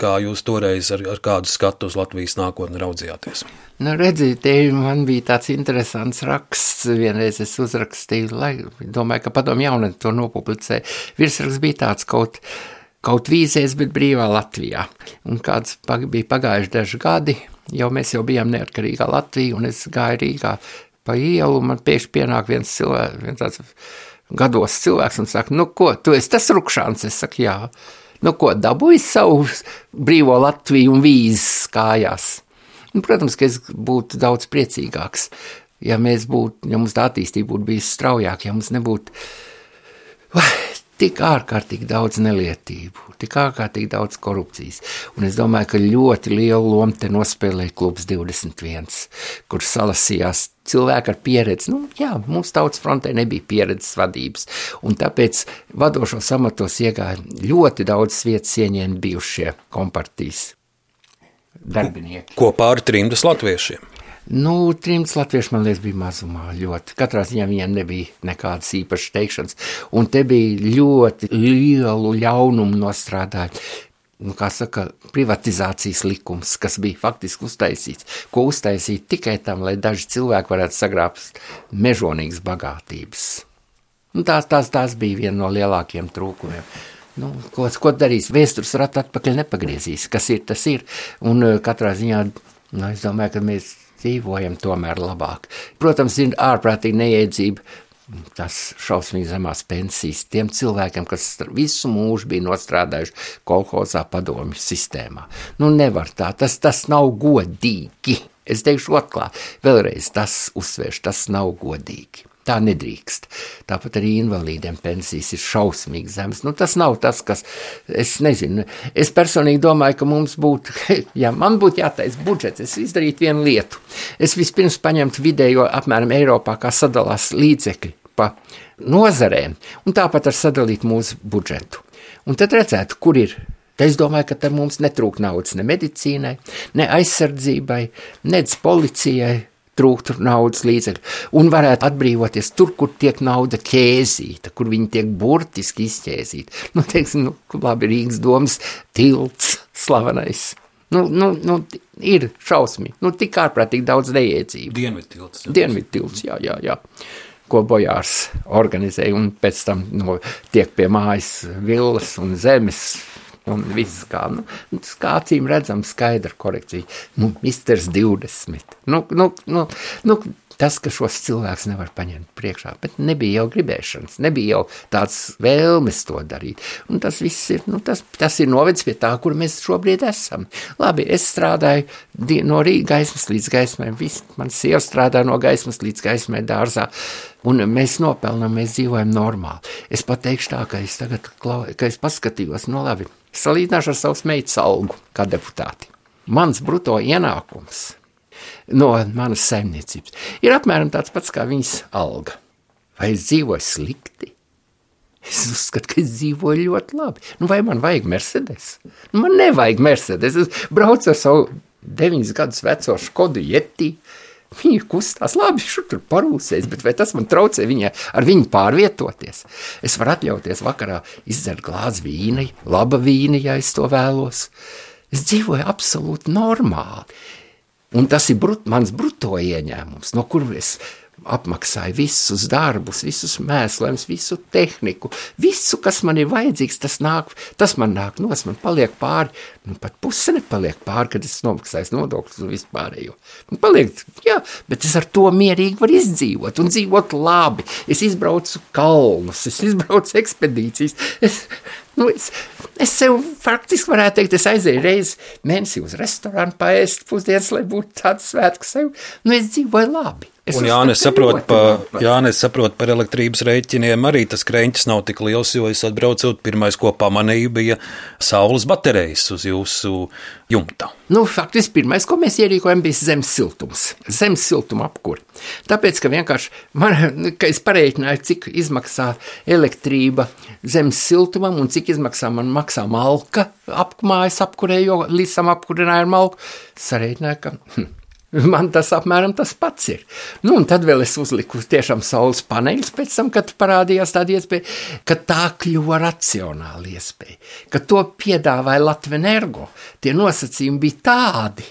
kā jūs toreiz ar, ar kādu skatu uz Latvijas nākotni raudzījāties. Nu, redziet, te man bija tāds interesants raksts. Vienreiz es uzrakstīju, lai domāju, ka padomu jaunatni to nopublicēja. Virsraksts bija tāds kaut, kaut vīzēs, bet brīvā Latvijā. Un kāds pag, bija pagājuši daži gadi, jau mēs jau bijām neatkarīgā Latvija, un es gāju Rīgā pa ielu, un man pēkšņi pienāk viens cilvēks, viens tāds gados cilvēks un saka, nu ko, tu esi tas rupšāns? Es saku, jā. Nu ko, dabūji savu brīvo Latviju un vīzes kājās. Nu, protams, ka es būtu daudz priecīgāks, ja mēs būtu, ja mums tā attīstība būtu bijusi straujāka, ja mums nebūtu vai, tik ārkārtīgi daudz nelietību, tik ārkārtīgi daudz korupcijas. Un es domāju, ka ļoti lielu lomu te nospēlēja klubs 21, kur salasījās cilvēki ar pieredzi. Nu, jā, mums tautas frontē nebija pieredzes vadības, un tāpēc vadošos amatos iegāja ļoti daudz vietas ieņēma bijušie kompartijas darbinieki. Kopā ar trimdas latviešiem. Nu, trimds latvieši, man liekas, bija mazumā ļoti. Katrā ziņā viņiem nebija nekādas īpašas teikšanas. Un te bija ļoti lielu ļaunumu nostrādāt. Nu, kā saka, privatizācijas likums, kas bija faktiski uztaisīts, ko uztaisīt tikai tam, lai daži cilvēki varētu sagrābt mežonīgas bagātības. Nu, tās, tās, tās bija viena no lielākajiem trūkumiem. Nu, ko, ko darīs? Vēstures ratu atpakaļ nepagriezīs. Kas ir, tas ir. Un katrā ziņā, nu, es domāju, ka mēs dzīvojam tomēr labāk. Protams, ir ārprātīgi neiedzība. Tas šausmīgi zemās pensijas tiem cilvēkiem, kas visu mūžu bija nostrādājuši kolhozā padomju sistēmā. Nu, nevar tā, tas, tas nav godīgi. Es teikšu atklāti, vēlreiz tas uzsvērš, tas nav godīgi. Tā nedrīkst. Tāpat arī invalīdiem pensijas ir šausmīgi zemes. Nu, tas nav tas, kas, es nezinu, es personīgi domāju, ka mums būtu, ja man būtu jātaisa budžets, es izdarītu vienu lietu. Es vispirms paņemtu vidējo apmēram Eiropā, kā sadalās līdzekļi pa nozarēm, un tāpat ar sadalīt mūsu budžetu. Un tad redzētu, kur ir Es domāju, ka tam mums netrūk naudas ne medicīnai, ne aizsardzībai, ne policijai, trūktu naudas līdzekļu, un varētu atbrīvoties tur, kur tiek nauda ķēzīta, kur viņi tiek burtiski izķēzīti. Nu, teiksim, nu, labi, Rīgas domas tilts slavenais. Nu, nu, nu, ir šausmīgi, nu, tik ārprātīgi daudz neiedzību. Dienvidtilts. Dienvidtilts, jā, jā, jā ko bojārs organizēja, un pēc tam no, tiek pie mājas villas un zemes un viss kā, nu, kā acīm redzam, skaidra korekcija. Nu, misters 20. Nu, nu, nu, nu, tas, ka šos cilvēkus nevar paņemt priekšā, bet nebija jau gribēšanas, nebija jau tāds vēlmes to darīt. Un tas viss ir, nu, tas, tas ir novedis pie tā, kur mēs šobrīd esam. Labi, es strādāju no rīta gaismas līdz gaismai, viss, man sieva strādā no gaismas līdz gaismai dārzā, un mēs nopelnam, mēs dzīvojam normāli. Es pateikšu tā, ka es tagad, ka es paskatījos, no nu, labi, salīdzināšu ar savus meitas algu kā deputāti. Mans bruto ienākums no manas saimniecības ir apmēram tāds pats kā viņas alga. Vai es dzīvoju slikti? Es uzskatu, ka es dzīvoju ļoti labi. Nu, vai man vajag Mercedes? Nu, man nevajag Mercedes. Es braucu ar savu deviņus gadus veco Skodu Yeti. Viņa kustās labi, šur tur parūsēs, bet vai tas man traucē viņa, ar viņu pārvietoties? Es varu atļauties vakarā izdzert glāzi vīna, laba vīna, ja es to vēlos. Es dzīvoju absolūti normāli. Un tas ir brut, mans bruto ieņēmums, no kuras es apmaksāju visus darbus, visus mēslējumus, visu tehniku, visu, kas man ir vajadzīgs, tas, nāk, tas man nāk no, man paliek pāri, nu pat puse nepaliek pāri, kad es nomaksāju nodokļus un vispārējo. Nu, paliek, jā, bet es ar to mierīgi varu izdzīvot un dzīvot labi. Es izbraucu kalnus, es izbraucu ekspedīcijas, es, Nu, es, es sev faktiski varētu teikt, es aizēju reizi mēnesī uz restorānu paēst pusdienas, lai būtu tāds svētks sev. Nu, es dzīvoju labi. Es un Jānis saprot, pa, Jānis saprot par elektrības rēķiniem, arī tas krēķis nav tik liels, jo es atbraucot, pirmais, ko pamanīju, bija saules baterijas uz jūsu jumta. Nu, faktiski pirmais, ko mēs ierīkojam, bija zemes siltums, zemes siltuma apkuri. Tāpēc, ka vienkārši man, ka es parēķināju, cik izmaksā elektrība zemes siltumam un cik izmaksā man maksā malka apmājas apkurē, jo līdz tam apkurināju ar malku, sarēķināju, ka hm, Man tas apmēram tas pats ir. Nu, un tad vēl es uzliku tiešām saules paneļus pēc tam, kad parādījās tāda iespēja, ka tā kļuva racionāla iespēja, ka to piedāvāja Latvijas energo. Tie nosacījumi bija tādi,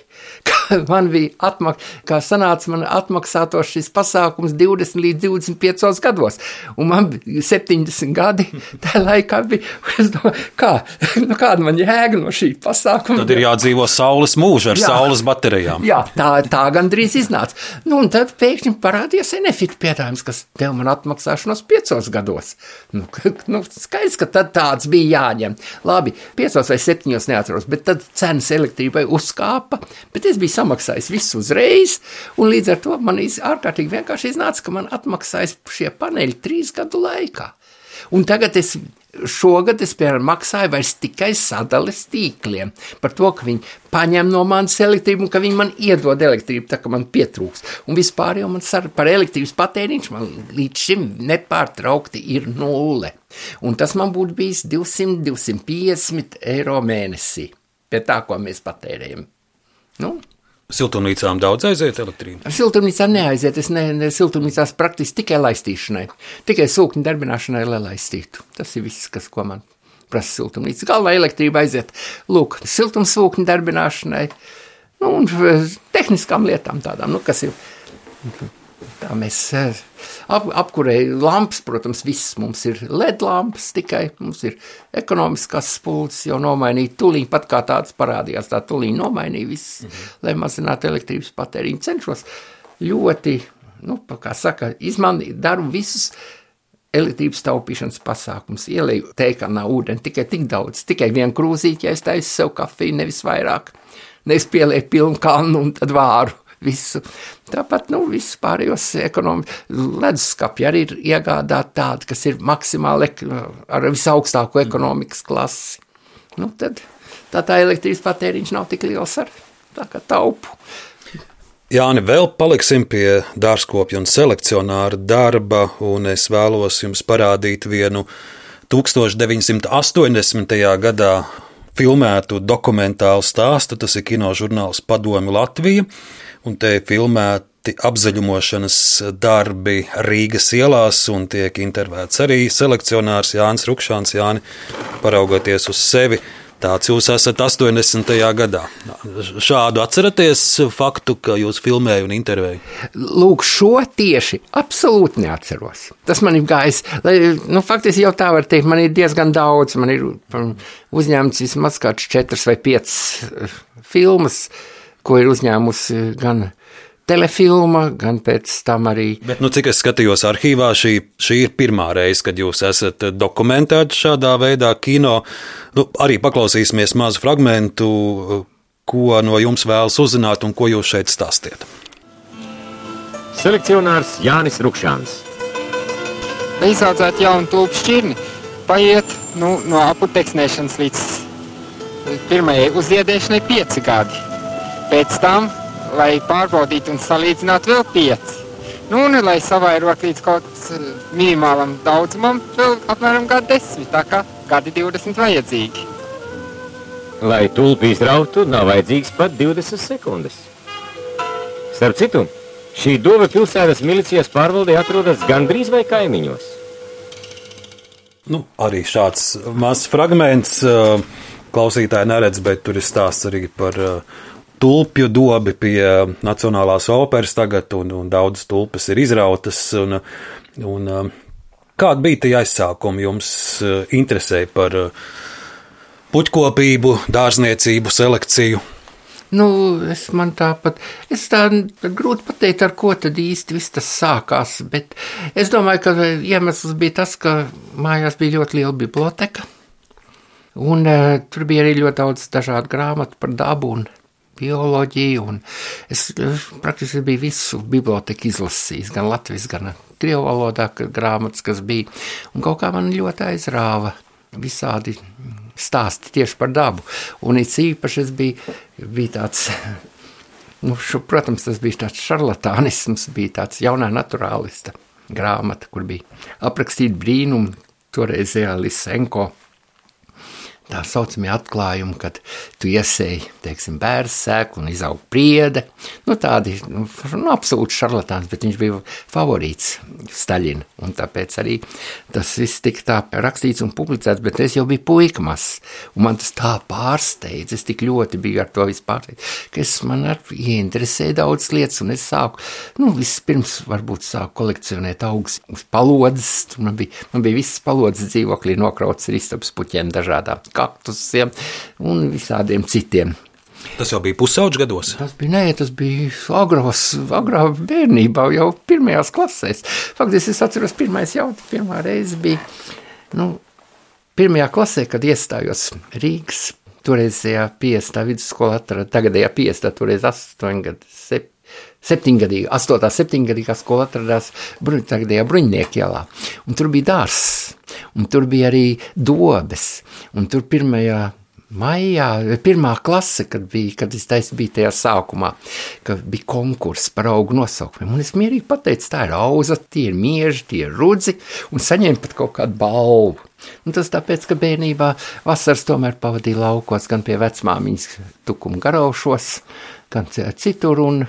man bija atmak, kā sanāca man atmaksātos šis pasākums 20 līdz 25 gados, un man bija 70 gadi, tā laikā bija, es domāju, kā, nu kāda man jēga no šī pasākuma. Tad ir jādzīvo saules mūža ar jā, saules baterijām. Jā, tā, tā gandrīz iznāca. Nu, un tad pēkšņi parādījās Enefit piedāvājums, kas tev man atmaksāšanos piecos gados. Nu, nu, skaidrs, ka tad tāds bija jāņem. Labi, piecos vai septiņos neatceros, bet tad cenas elektrībai uzkāpa, bet es biju samaksājis visu uzreiz, un līdz ar to man ārkārtīgi vienkārši iznāca, ka man atmaksājas šie paneļi trīs gadu laikā. Un tagad es šogad es piemēram maksāju vairs tikai sadales tīkliem par to, ka viņi paņem no manis elektrību un ka viņi man iedod elektrību, tā kā man pietrūks. Un vispār jau man par elektrības patēriņš man līdz šim nepārtraukti ir nulle. Un tas man būtu bijis 200-250 eiro mēnesī pie tā, ko mēs patērējam. Nu, Siltumnīcām daudz aiziet elektrība? Ar siltumnīcām neaiziet. Es ne, ne siltumnīcās praktiski tikai laistīšanai. Tikai sūkņu darbināšanai, lai laistītu. Tas ir viss, kas, ko man prasa siltumnīca. Galvā elektrība aiziet, lūk, siltumsūkņu darbināšanai, nu, un eh, tehniskām lietām tādām, nu, kas ir Tā mēs eh, ap, apkurējam lampas, protams, viss mums ir LED lampas tikai, mums ir ekonomiskās spulces jau nomainīt, tūlīt pat kā tāds parādījās, tā tūlīt nomainīja viss, -hmm. lai mazinātu elektrības patēriņu. Cenšos ļoti, nu, kā saka, izmanīt, daru visus elektrības taupīšanas pasākums, ielēju teikamā ūdeni tikai tik daudz, tikai vienu krūzīti, ja es taisu sev kafiju, nevis vairāk. Nevis pielieku pilnu kannu un tad vāru visu. Tāpat, nu, viss pārējos leduskapi arī ir iegādāti tādi, kas ir maksimāli ar visaugstāko ekonomikas klasi. Nu, tad tā, tā elektrības patēriņš nav tik liels ar tā kā taupu. Jāni, vēl paliksim pie dārzkopja un selekcionāra darba, un es vēlos jums parādīt vienu 1980. gadā filmētu dokumentālu stāstu. Tas ir kinožurnāls Padomi Latvija un te ir filmēti apzaļumošanas darbi Rīgas ielās, un tiek intervētas arī selekcionārs Jānis Rukšāns. Jāni, paraugoties uz sevi, tāds jūs esat 80. gadā. Šādu atceraties faktu, ka jūs filmējat un intervējat? Lūk, šo tieši absolūti neatceros. Tas man ir gājis, lai, nu, faktiski jau tā var teikt, man ir diezgan daudz, man ir uzņēmts vismaz kāds četras vai piecas eh, filmas, uh, ko ir uzņēmusi gan telefilma, gan pēc tam arī. Bet, nu, cik es skatījos arhīvā, šī, šī ir pirmā reize, kad jūs esat dokumentēti šādā veidā kino. Nu, arī paklausīsimies mazu fragmentu, ko no jums vēlas uzzināt un ko jūs šeit stāstiet. Selekcionārs Jānis Rukšāns. Lai izaudzētu jaunu tulpu šķirni, paiet nu, no aputeksnēšanas līdz pirmajai uzziedēšanai pieci gadi. Pēc tam, lai pārbaudītu un salīdzinātu vēl pieci. Nu, un, lai savairot līdz kaut kādam minimālam daudzumam, vēl apmēram gadu desmit, tā kā gadi 20 vajadzīgi. Lai tulpi izrautu, nav vajadzīgs pat 20 sekundes. Starp citu, šī doma pilsētas milicijas pārvaldē atrodas gandrīz vai kaimiņos. Nu, arī šāds mazs fragments klausītāji neredz, bet tur ir stāsts arī par uh, tulpju dobi pie Nacionālās operas tagad, un, un daudzas tulpes ir izrautas. Un, un, kāda bija tie aizsākumi jums uh, interesēja par uh, puķkopību, dārzniecību, selekciju? Nu, es man tāpat, es tā grūti pateikt, ar ko tad īsti viss tas sākās, bet es domāju, ka iemesls bija tas, ka mājās bija ļoti liela biblioteka, un uh, tur bija arī ļoti daudz dažādu grāmatu par dabu un bioloģiju, un es praktiski biju visu biblioteku izlasījis, gan latvijas, gan krievu valodā grāmatas, kas bija, un kaut kā man ļoti aizrāva visādi stāsti tieši par dabu, un it īpaši es biju, bija tāds, nu, šo, protams, tas bija tāds šarlatānisms, bija tāds jaunā naturālista grāmata, kur bija aprakstīti brīnumi toreizējā Lisenko tā saucamie atklājumi, kad tu iesēji, teiksim, bērnu sēklu un izaug priede. Nu, tādi nu, nu, absolūti šarlatāns, bet viņš bija favorīts Staļina. Un tāpēc arī tas viss tika tā rakstīts un publicēts, bet es jau biju puika mazs. Un man tas tā pārsteidz, es tik ļoti biju ar to vispār, ka es man arī ieinteresēju daudz lietas, un es sāku, nu, vispirms varbūt sāku kolekcionēt augus uz palodzes. Man bija, man bija visas palodzes dzīvoklī nokrauts ar istabas puķiem dažādām kaktusiem un visādiem citiem. Tas jau bija pusauģis gados. Tas bija, nē, tas bija agros, agrā bērnībā, jau pirmajās klasēs. Faktiski es atceros, pirmais jautājums, pirmā reize bija, nu, pirmajā klasē, kad iestājos Rīgas, toreizējā piestā vidusskolā, tagadējā piestā, toreiz astoņgad, sep, septiņgadīga, astotā septiņgadīgā skola atradās bruņ, tagadējā bruņnieku ielā, un tur bija dārs, un tur bija arī dobes, un tur pirmajā Maijā, pirmā klase, kad, bija, kad es taisa, biju tajā sākumā, kad bija konkurss par augu nosaukumiem. Un es mierīgi pateicu, tā ir auza, tie ir mieži, tie ir rudzi, un saņēmu pat kaut kādu balvu. Un tas tāpēc, ka bērnībā vasaras tomēr pavadīja laukos, gan pie vecmāmiņas tukuma garaušos, gan citur, un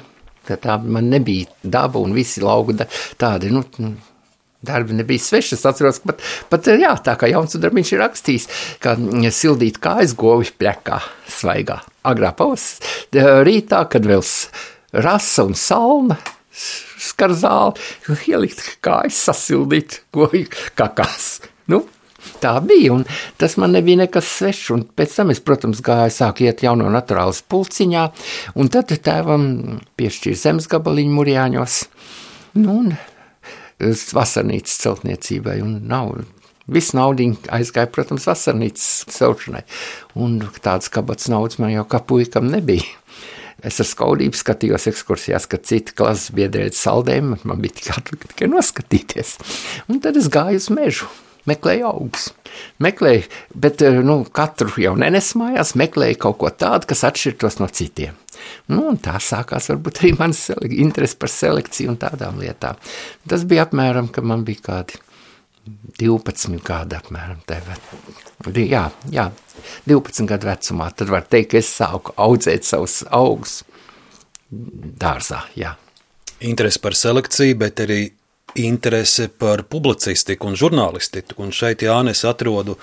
tā man nebija daba un visi lauku tādi, nu, Darbi nebija sveši. Es atceros, ka pat, pat jā, tā kā jauns darbiņš ir rakstījis, ka sildīt kājas govi pļakā, svaigā. Agrā pavasarī, rītā, kad vēl rasa un salna skar zāli, ielikt kājas, sasildīt govi kakās. Nu, Tā bija, un tas man nebija nekas svešs. Pēc tam es, protams, gāju, sāku iet jauno naturālas pulciņā, un tad tēvam piešķīra zemes gabaliņu murjāņos. Nu, un vasarnīcas celtniecībai, un nav. Viss naudiņa aizgāja, protams, vasarnīcas celšanai, un tādas kabatas naudas man jau kā puikam nebija. Es ar skaudību skatījos ekskursijās, kad citi klases biedrēja saldējumu, man bija tikai, tikai noskatīties. Un tad es gāju uz mežu, meklēju augus. Meklēju, bet nu, katru jau nenesmājās, meklēju kaut ko tādu, kas atšķirtos no citiem. Nu, tā sākās varbūt arī mans interesi par selekciju un tādām lietām. Tas bija apmēram, kad man bija kādi 12 gadi apmēram. Jā, jā, 12 gadu vecumā. Tad var teikt, ka es sāku audzēt savus augus dārzā. Jā. Interesi par selekciju, bet arī interese par publicistiku un žurnālistiku. Un šeit, Jānis, atrodu,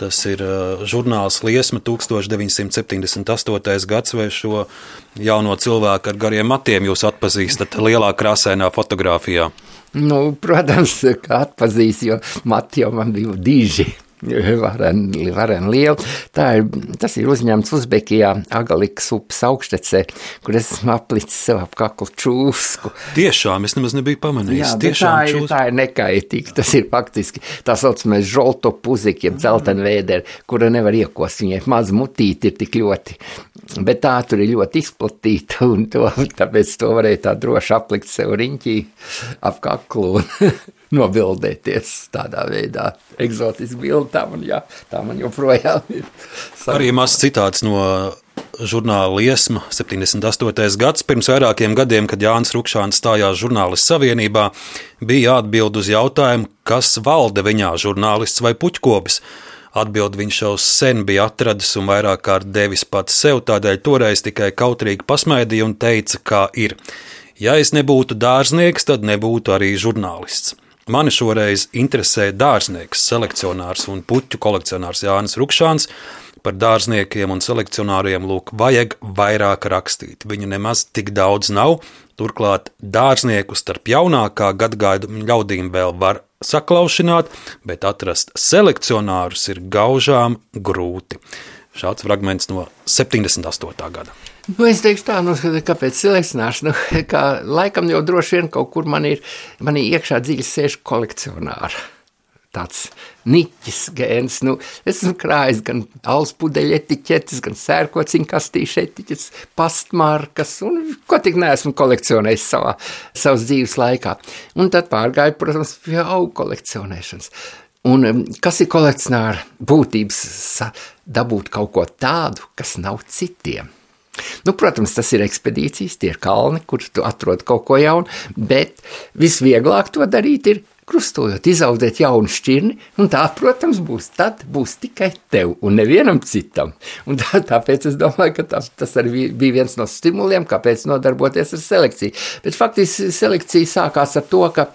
tas ir uh, žurnāls Liesma 1978. gads, vai šo jauno cilvēku ar gariem matiem jūs atpazīstat lielā krāsainā fotografijā? Nu, protams, ka atpazīst, jo mati jau man bija diži vareni, vareni liela. Tā ir, tas ir uzņemts Uzbekijā, Agalikas upes augštecē, kur es esmu aplicis sev ap kaklu čūsku. Tiešām, es nemaz nebiju pamanījis. Jā, Tiešām tā, ir, tā ir nekaitīga, tas ir faktiski tā saucamais žolto puziki, jeb dzeltenvēderi, kura nevar iekost, viņai maz mutīti ir tik ļoti, bet tā tur ir ļoti izplatīta, un to, tāpēc to varēja tā droši aplikt sev riņķī ap kaklu. nobildēties tādā veidā. Eksotiski bildi, tā man, jā, tā man joprojām ir. Arī mazs citāts no žurnāla Liesma 78. gads. Pirms vairākiem gadiem, kad Jānis Rukšāns stājās žurnālistu savienībā, bija jāatbild uz jautājumu, kas valda viņā - žurnālists vai puķkopis. Atbildi viņš jau sen bija atradis un vairāk kārt devis pats sev, tādēļ toreiz tikai kautrīgi pasmaidīja un teica, kā ir. Ja es nebūtu dārznieks, tad nebūtu arī žurnālists. Mani šoreiz interesē dārznieks, selekcionārs un puķu kolekcionārs Jānis Rukšāns. Par dārzniekiem un selekcionāriem lūk, vajag vairāk rakstīt. Viņu nemaz tik daudz nav. Turklāt dārznieku starp jaunākā gadagājuma ļaudīm vēl var saklaušināt, bet atrast selekcionārus ir gaužām grūti. Šāds fragments no 78. gada. Nu, es teikšu tā, nu, kāpēc selekcionārs, nu, kā laikam jau droši vien kaut kur man ir, man ir iekšā dziļi sēž kolekcionāri. Tāds niķis gēns, nu, esmu krājis gan alus pudeļu etiķetes, gan sērkociņu kastīšu etiķetes, pastmarkas, un ko tik neesmu kolekcionējis savā, savas dzīves laikā. Un tad pārgāju, protams, pie augu kolekcionēšanas. Un um, kas ir kolekcionāra būtības? Dabūt kaut ko tādu, kas nav citiem. Nu, protams, tas ir ekspedīcijas, tie ir kalni, kur tu atrod kaut ko jaunu, bet visvieglāk to darīt ir krustojot, izaudzēt jaunu šķirni, un tā, protams, būs, tad būs tikai tev un nevienam citam. Un tā, tāpēc es domāju, ka tas, tas arī bija viens no stimuliem, kāpēc nodarboties ar selekciju. Bet faktiski selekcija sākās ar to, ka,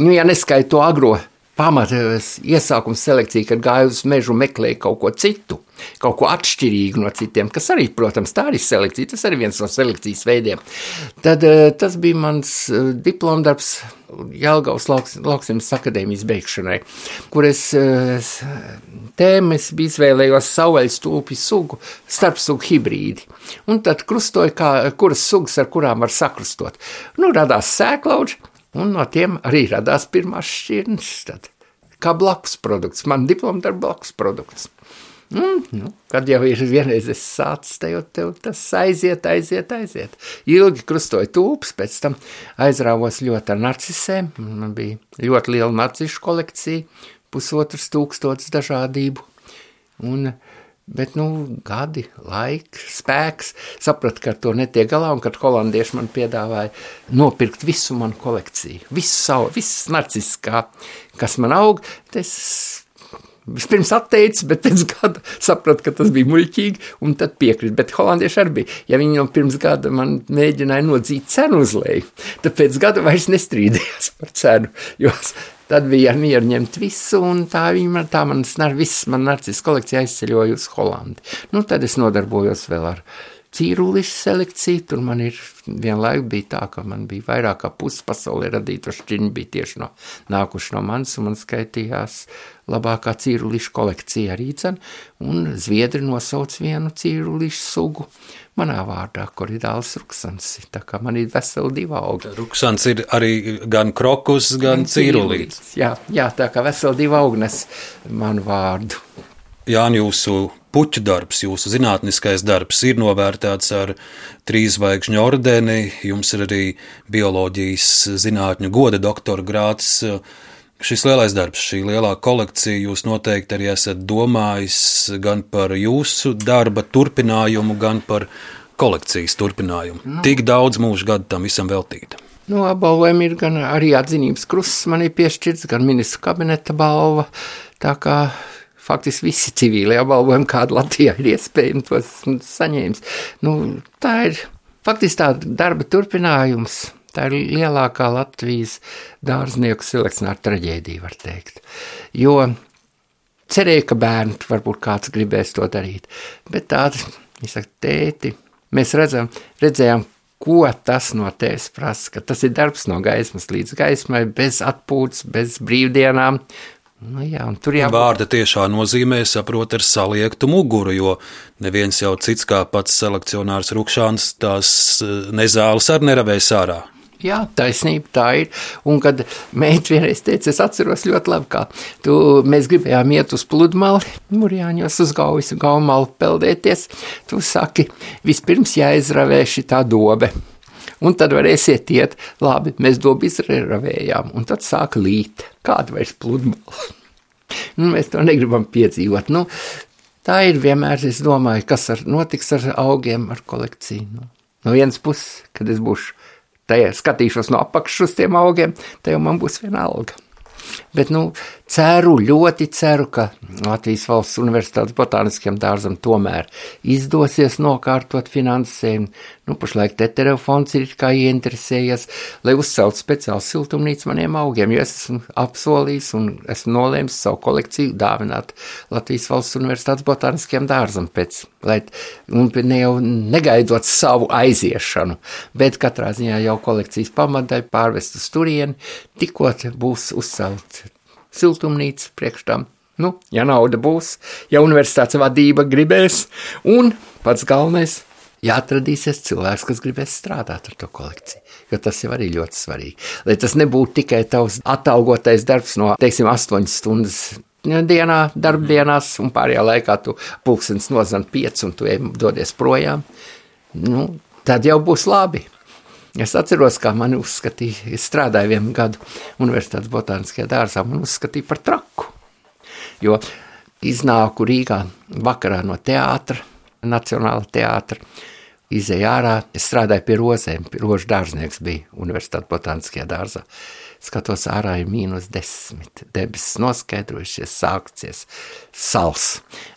nu, ja neskaita to agro pamata iesākuma selekcija, kad gāju uz mežu un meklēju kaut ko citu, kaut ko atšķirīgu no citiem, kas arī, protams, tā ir selekcija, tas arī viens no selekcijas veidiem. Tad eh, tas bija mans eh, diplomdarbs Jelgavas lauks, lauksimnes akadēmijas beigšanai, kur es eh, tēmas biju izvēlējos sauvaļas tulpi sugu, starpsugu hibrīdi. Un tad krustoju, kā, kuras sugas ar kurām var sakrustot. Nu, radās sēklauģi, Un no tiem arī radās pirmās šķirnes. Tad, kā blakus produkts, man diploma darba blakus produkts. Mm, nu, kad jau ir vienreiz sācis, te jau tev tas aiziet, aiziet, aiziet. Ilgi krustoja tūps, pēc tam aizrāvos ļoti ar narcisēm. Man bija ļoti liela narcišu kolekcija, pusotrs tūkstots dažādību. Un uh, Bet, nu, gadi, laika, spēks, sapratu, ka ar to netiek galā, un kad holandieši man piedāvāja nopirkt visu manu kolekciju, visu savu, viss narcis, kā, kas man aug, es vispirms atteicu, bet pēc gada sapratu, ka tas bija muļķīgi, un tad piekrīt. Bet holandieši arī bija, ja viņi jau pirms gada man mēģināja nodzīt cenu uz leju, tad pēc gada vairs nestrīdējās par cenu, jo Tad bija mieru ņemt visu, un tā, viņa, tā manas viss man narcis kolekcija aizceļoja uz Holandi. Nu, tad es nodarbojos vēl ar cīrulišu selekciju, tur man ir vienlaikus bija tā, ka man bija vairāk kā pusi pasaulē radīto šķiņu bija tieši no nākuši no manis, un man skaitījās labākā cīrulišu kolekcija arī dzen, un Zviedri nosauc vienu cīrulišu sugu, manā vārdā, kur ir dāls ruksans. Tā kā man ir veseli divi augi. Ruksans ir arī gan krokus, gan cīrulīts. Jā, jā, tā kā veseli divi augi nes manu vārdu. Jāni, jūsu puķu darbs, jūsu zinātniskais darbs ir novērtēts ar trīs zvaigžņu ordeni. Jums ir arī bioloģijas zinātņu goda doktora grāts. Šis lielais darbs, šī lielā kolekcija, jūs noteikti arī esat domājis gan par jūsu darba turpinājumu, gan par kolekcijas turpinājumu. Nu. Tik daudz mūžu gadu tam visam veltīta. Nu, apbalvojumi ir gan arī atzinības krusts, man ir piešķirts, gan ministra kabineta balva. Tā kā faktiski visi civīlie apbalvojumi, kāda Latvijā ir iespējams tos saņēmis. Nu, tā ir faktiski tā darba turpinājums Tā ir lielākā Latvijas dārznieku selekcionāra traģēdija, var teikt. Jo cerēju, ka bērni varbūt kāds gribēs to darīt, bet tāda, es saku, tēti, mēs redzam, redzējām, ko tas no tevis prasa, tas ir darbs no gaismas līdz gaismai, bez atpūtas, bez brīvdienām, Nu, jā, tur jau vārda tiešā nozīmē saprot ar saliektu muguru, jo neviens jau cits kā pats selekcionārs Rukšāns tās eh, nezāles ar neravēs ārā. Jā, taisnība tā ir. Un kad meita vienreiz teica, es atceros ļoti labi, kā tu, mēs gribējām iet uz pludmali, Mūrjāņos uz gaujas, gaumalu peldēties. Tu saki, vispirms jāizravē šī tā dobe. Un tad varēsiet iet, labi, mēs dobu izravējām, un tad sāka līt. Kāda vairs pludmala? nu, mēs to negribam piedzīvot. Nu, tā ir vienmēr, es domāju, kas ar, notiks ar augiem, ar kolekciju. Nu, no vienas puses, kad es būšu tajā skatīšos no apakšas uz tiem augiem, tad jau man būs viena alga. Bet, nu, ceru, ļoti ceru, ka Latvijas valsts universitātes botāniskajam dārzam tomēr izdosies nokārtot finansējumu. Nu, pašlaik Teterefons ir kā ieinteresējies, lai uzcelt speciālu siltumnīcu maniem augiem, jo es esmu apsolījis un esmu nolēmis savu kolekciju dāvināt Latvijas valsts universitātes botāniskajam dārzam pēc, lai, un ne jau negaidot savu aiziešanu, bet katrā ziņā jau kolekcijas pamatdai pārvest uz turieni, tikko būs uzcelt siltumnīca priekš tam. Nu, ja nauda būs, ja universitātes vadība gribēs, un pats galvenais, ja atradīsies cilvēks, kas gribēs strādāt ar to kolekciju. Jo tas jau arī ļoti svarīgi. Lai tas nebūtu tikai tavs atalgotais darbs no, teiksim, 8 stundas dienā, darbdienās, un pārējā laikā tu pulkstenis nozan 5 un tu dodies projām. Nu, tad jau būs labi. Es atceros, kā mani uzskatīja, es strādāju vienu gadu Universitātes botāniskajā dārzā, man uzskatīja par traku. Jo iznāku Rīgā vakarā no teātra, Nacionāla teātra, izēja ārā. Es strādāju pie rozēm, pie rožu dārznieks bija Universitātes botāniskajā dārzā. Skatos, ārā ir mīnus desmit, debesis noskaidrojušies, sākties sals.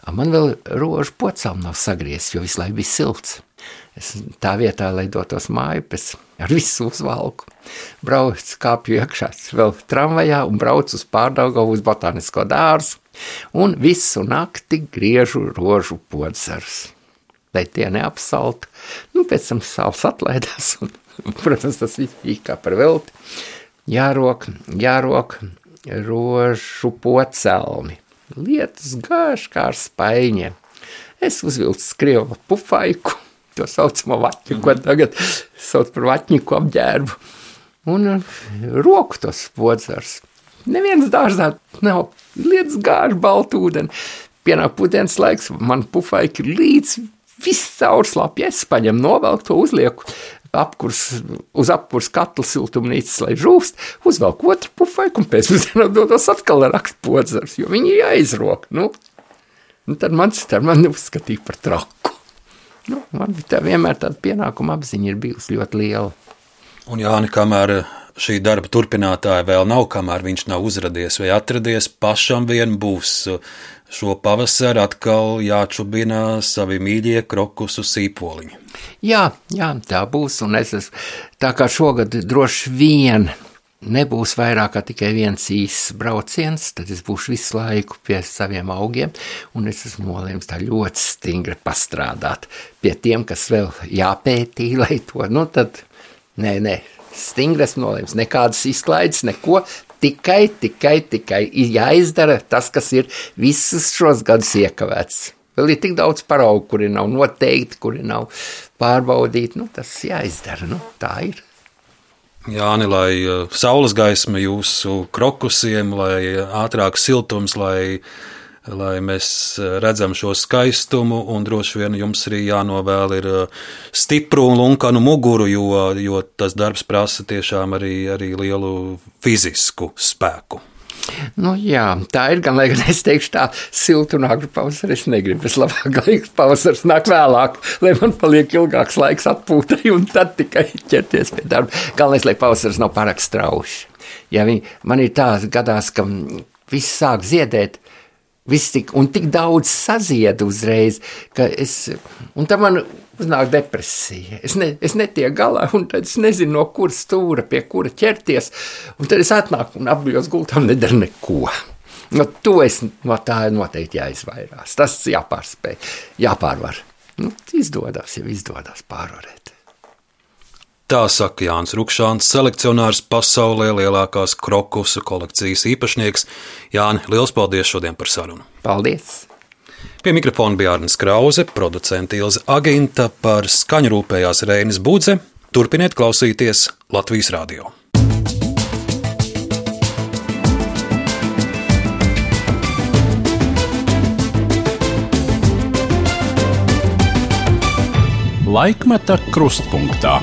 Man vēl rožu pocām nav sagriezts, jo visu laiku bija silts. Es tā vietā, lai dotos pēc ar visu uzvalku, braucu kāpju iekšā, vēl tramvajā un braucu uz pārdaugavu uz botānisko dārzu un visu nakti griežu rožu podzarus. Lai tie neapsaltu, nu pēc tam sāls atlaidās un, protams, tas viss bija kā par velti. Jārok, jārok rožu pocelmi, lietas gāž kā ar spaiņiem. Es uzvilcu skrievu pufaiku, to saucamo vatņu, ko tagad sauc par vatņiku apģērbu. Un uh, roku tos podzars. Neviens dārzā nav lietas gāž baltu ūdeni. Pienāk pudens laiks, man pufaiki līdz viss caurslāpja. Es paņemu novelku to uzlieku apkurs, uz apkurs katla siltumnīcas, lai žūst, uzvelk otru pufaiku un pēc pusdienām dodos atkal ar rakstpodzars, jo viņi jāizrok. Nu, nu tad man, tad man uzskatīja par traku. Nu, man tā vienmēr tāda pienākuma apziņa ir bijusi ļoti liela. Un Jāni, kamēr šī darba turpinātāja vēl nav, kamēr viņš nav uzradies vai atradies, pašam vien būs šo pavasari atkal jāčubina savi mīļie krokusu sīpoliņi. Jā, jā, tā būs, un es esmu, tā kā šogad droši vien nebūs vairāk kā tikai viens īsts brauciens, tad es būšu visu laiku pie saviem augiem, un es esmu nolēmis tā ļoti stingri pastrādāt pie tiem, kas vēl jāpētī, lai to, nu tad, nē, nē, stingri esmu nolēmis, nekādas izklaides, neko, tikai, tikai, tikai jāizdara tas, kas ir visus šos gadus iekavēts. Vēl ir tik daudz paraugu, kuri nav noteikti, kuri nav pārbaudīti, nu tas jāizdara, nu tā ir. Jāni, lai uh, saules gaisma jūsu krokusiem, lai ātrāk siltums, lai, lai mēs uh, redzam šo skaistumu, un droši vien jums arī jānovēl ir uh, stipru un lunkanu muguru, jo, jo tas darbs prasa tiešām arī, arī lielu fizisku spēku. Nu, jā, tā ir gan, lai gan es teikšu, tā agru pavasara. Es negribu, es labāk laiks pavasaris nāk vēlāk, lai man paliek ilgāks laiks atpūtai un tad tikai ķerties pie darba. Galvenais, lai pavasaris nav pārāk strauši. Ja viņi, man ir tā gadās, ka viss sāk ziedēt, viss tik, un tik daudz sazied uzreiz, ka es, un tam man uznāk depresija. Es, ne, es netieku galā, un tad es nezinu, no kuras stūra pie kura ķerties. Un tad es atnāku un apgājos gultā un nedaru neko. No to es no tā noteikti jāizvairās. Tas jāpārspēj, jāpārvar. Nu, izdodas, jau izdodas pārvarēt. Tā saka Jānis Rukšāns, selekcionārs pasaulē lielākās krokusu kolekcijas īpašnieks. Jāni, liels paldies šodien par sarunu! Paldies! Pie mikrofona bija Arnēs Krause, producents Ilza Aginta par skaņu rūpējās Reinas Budze. Turpiniet klausīties Latvijas radio. Laikmeta krustpunktā.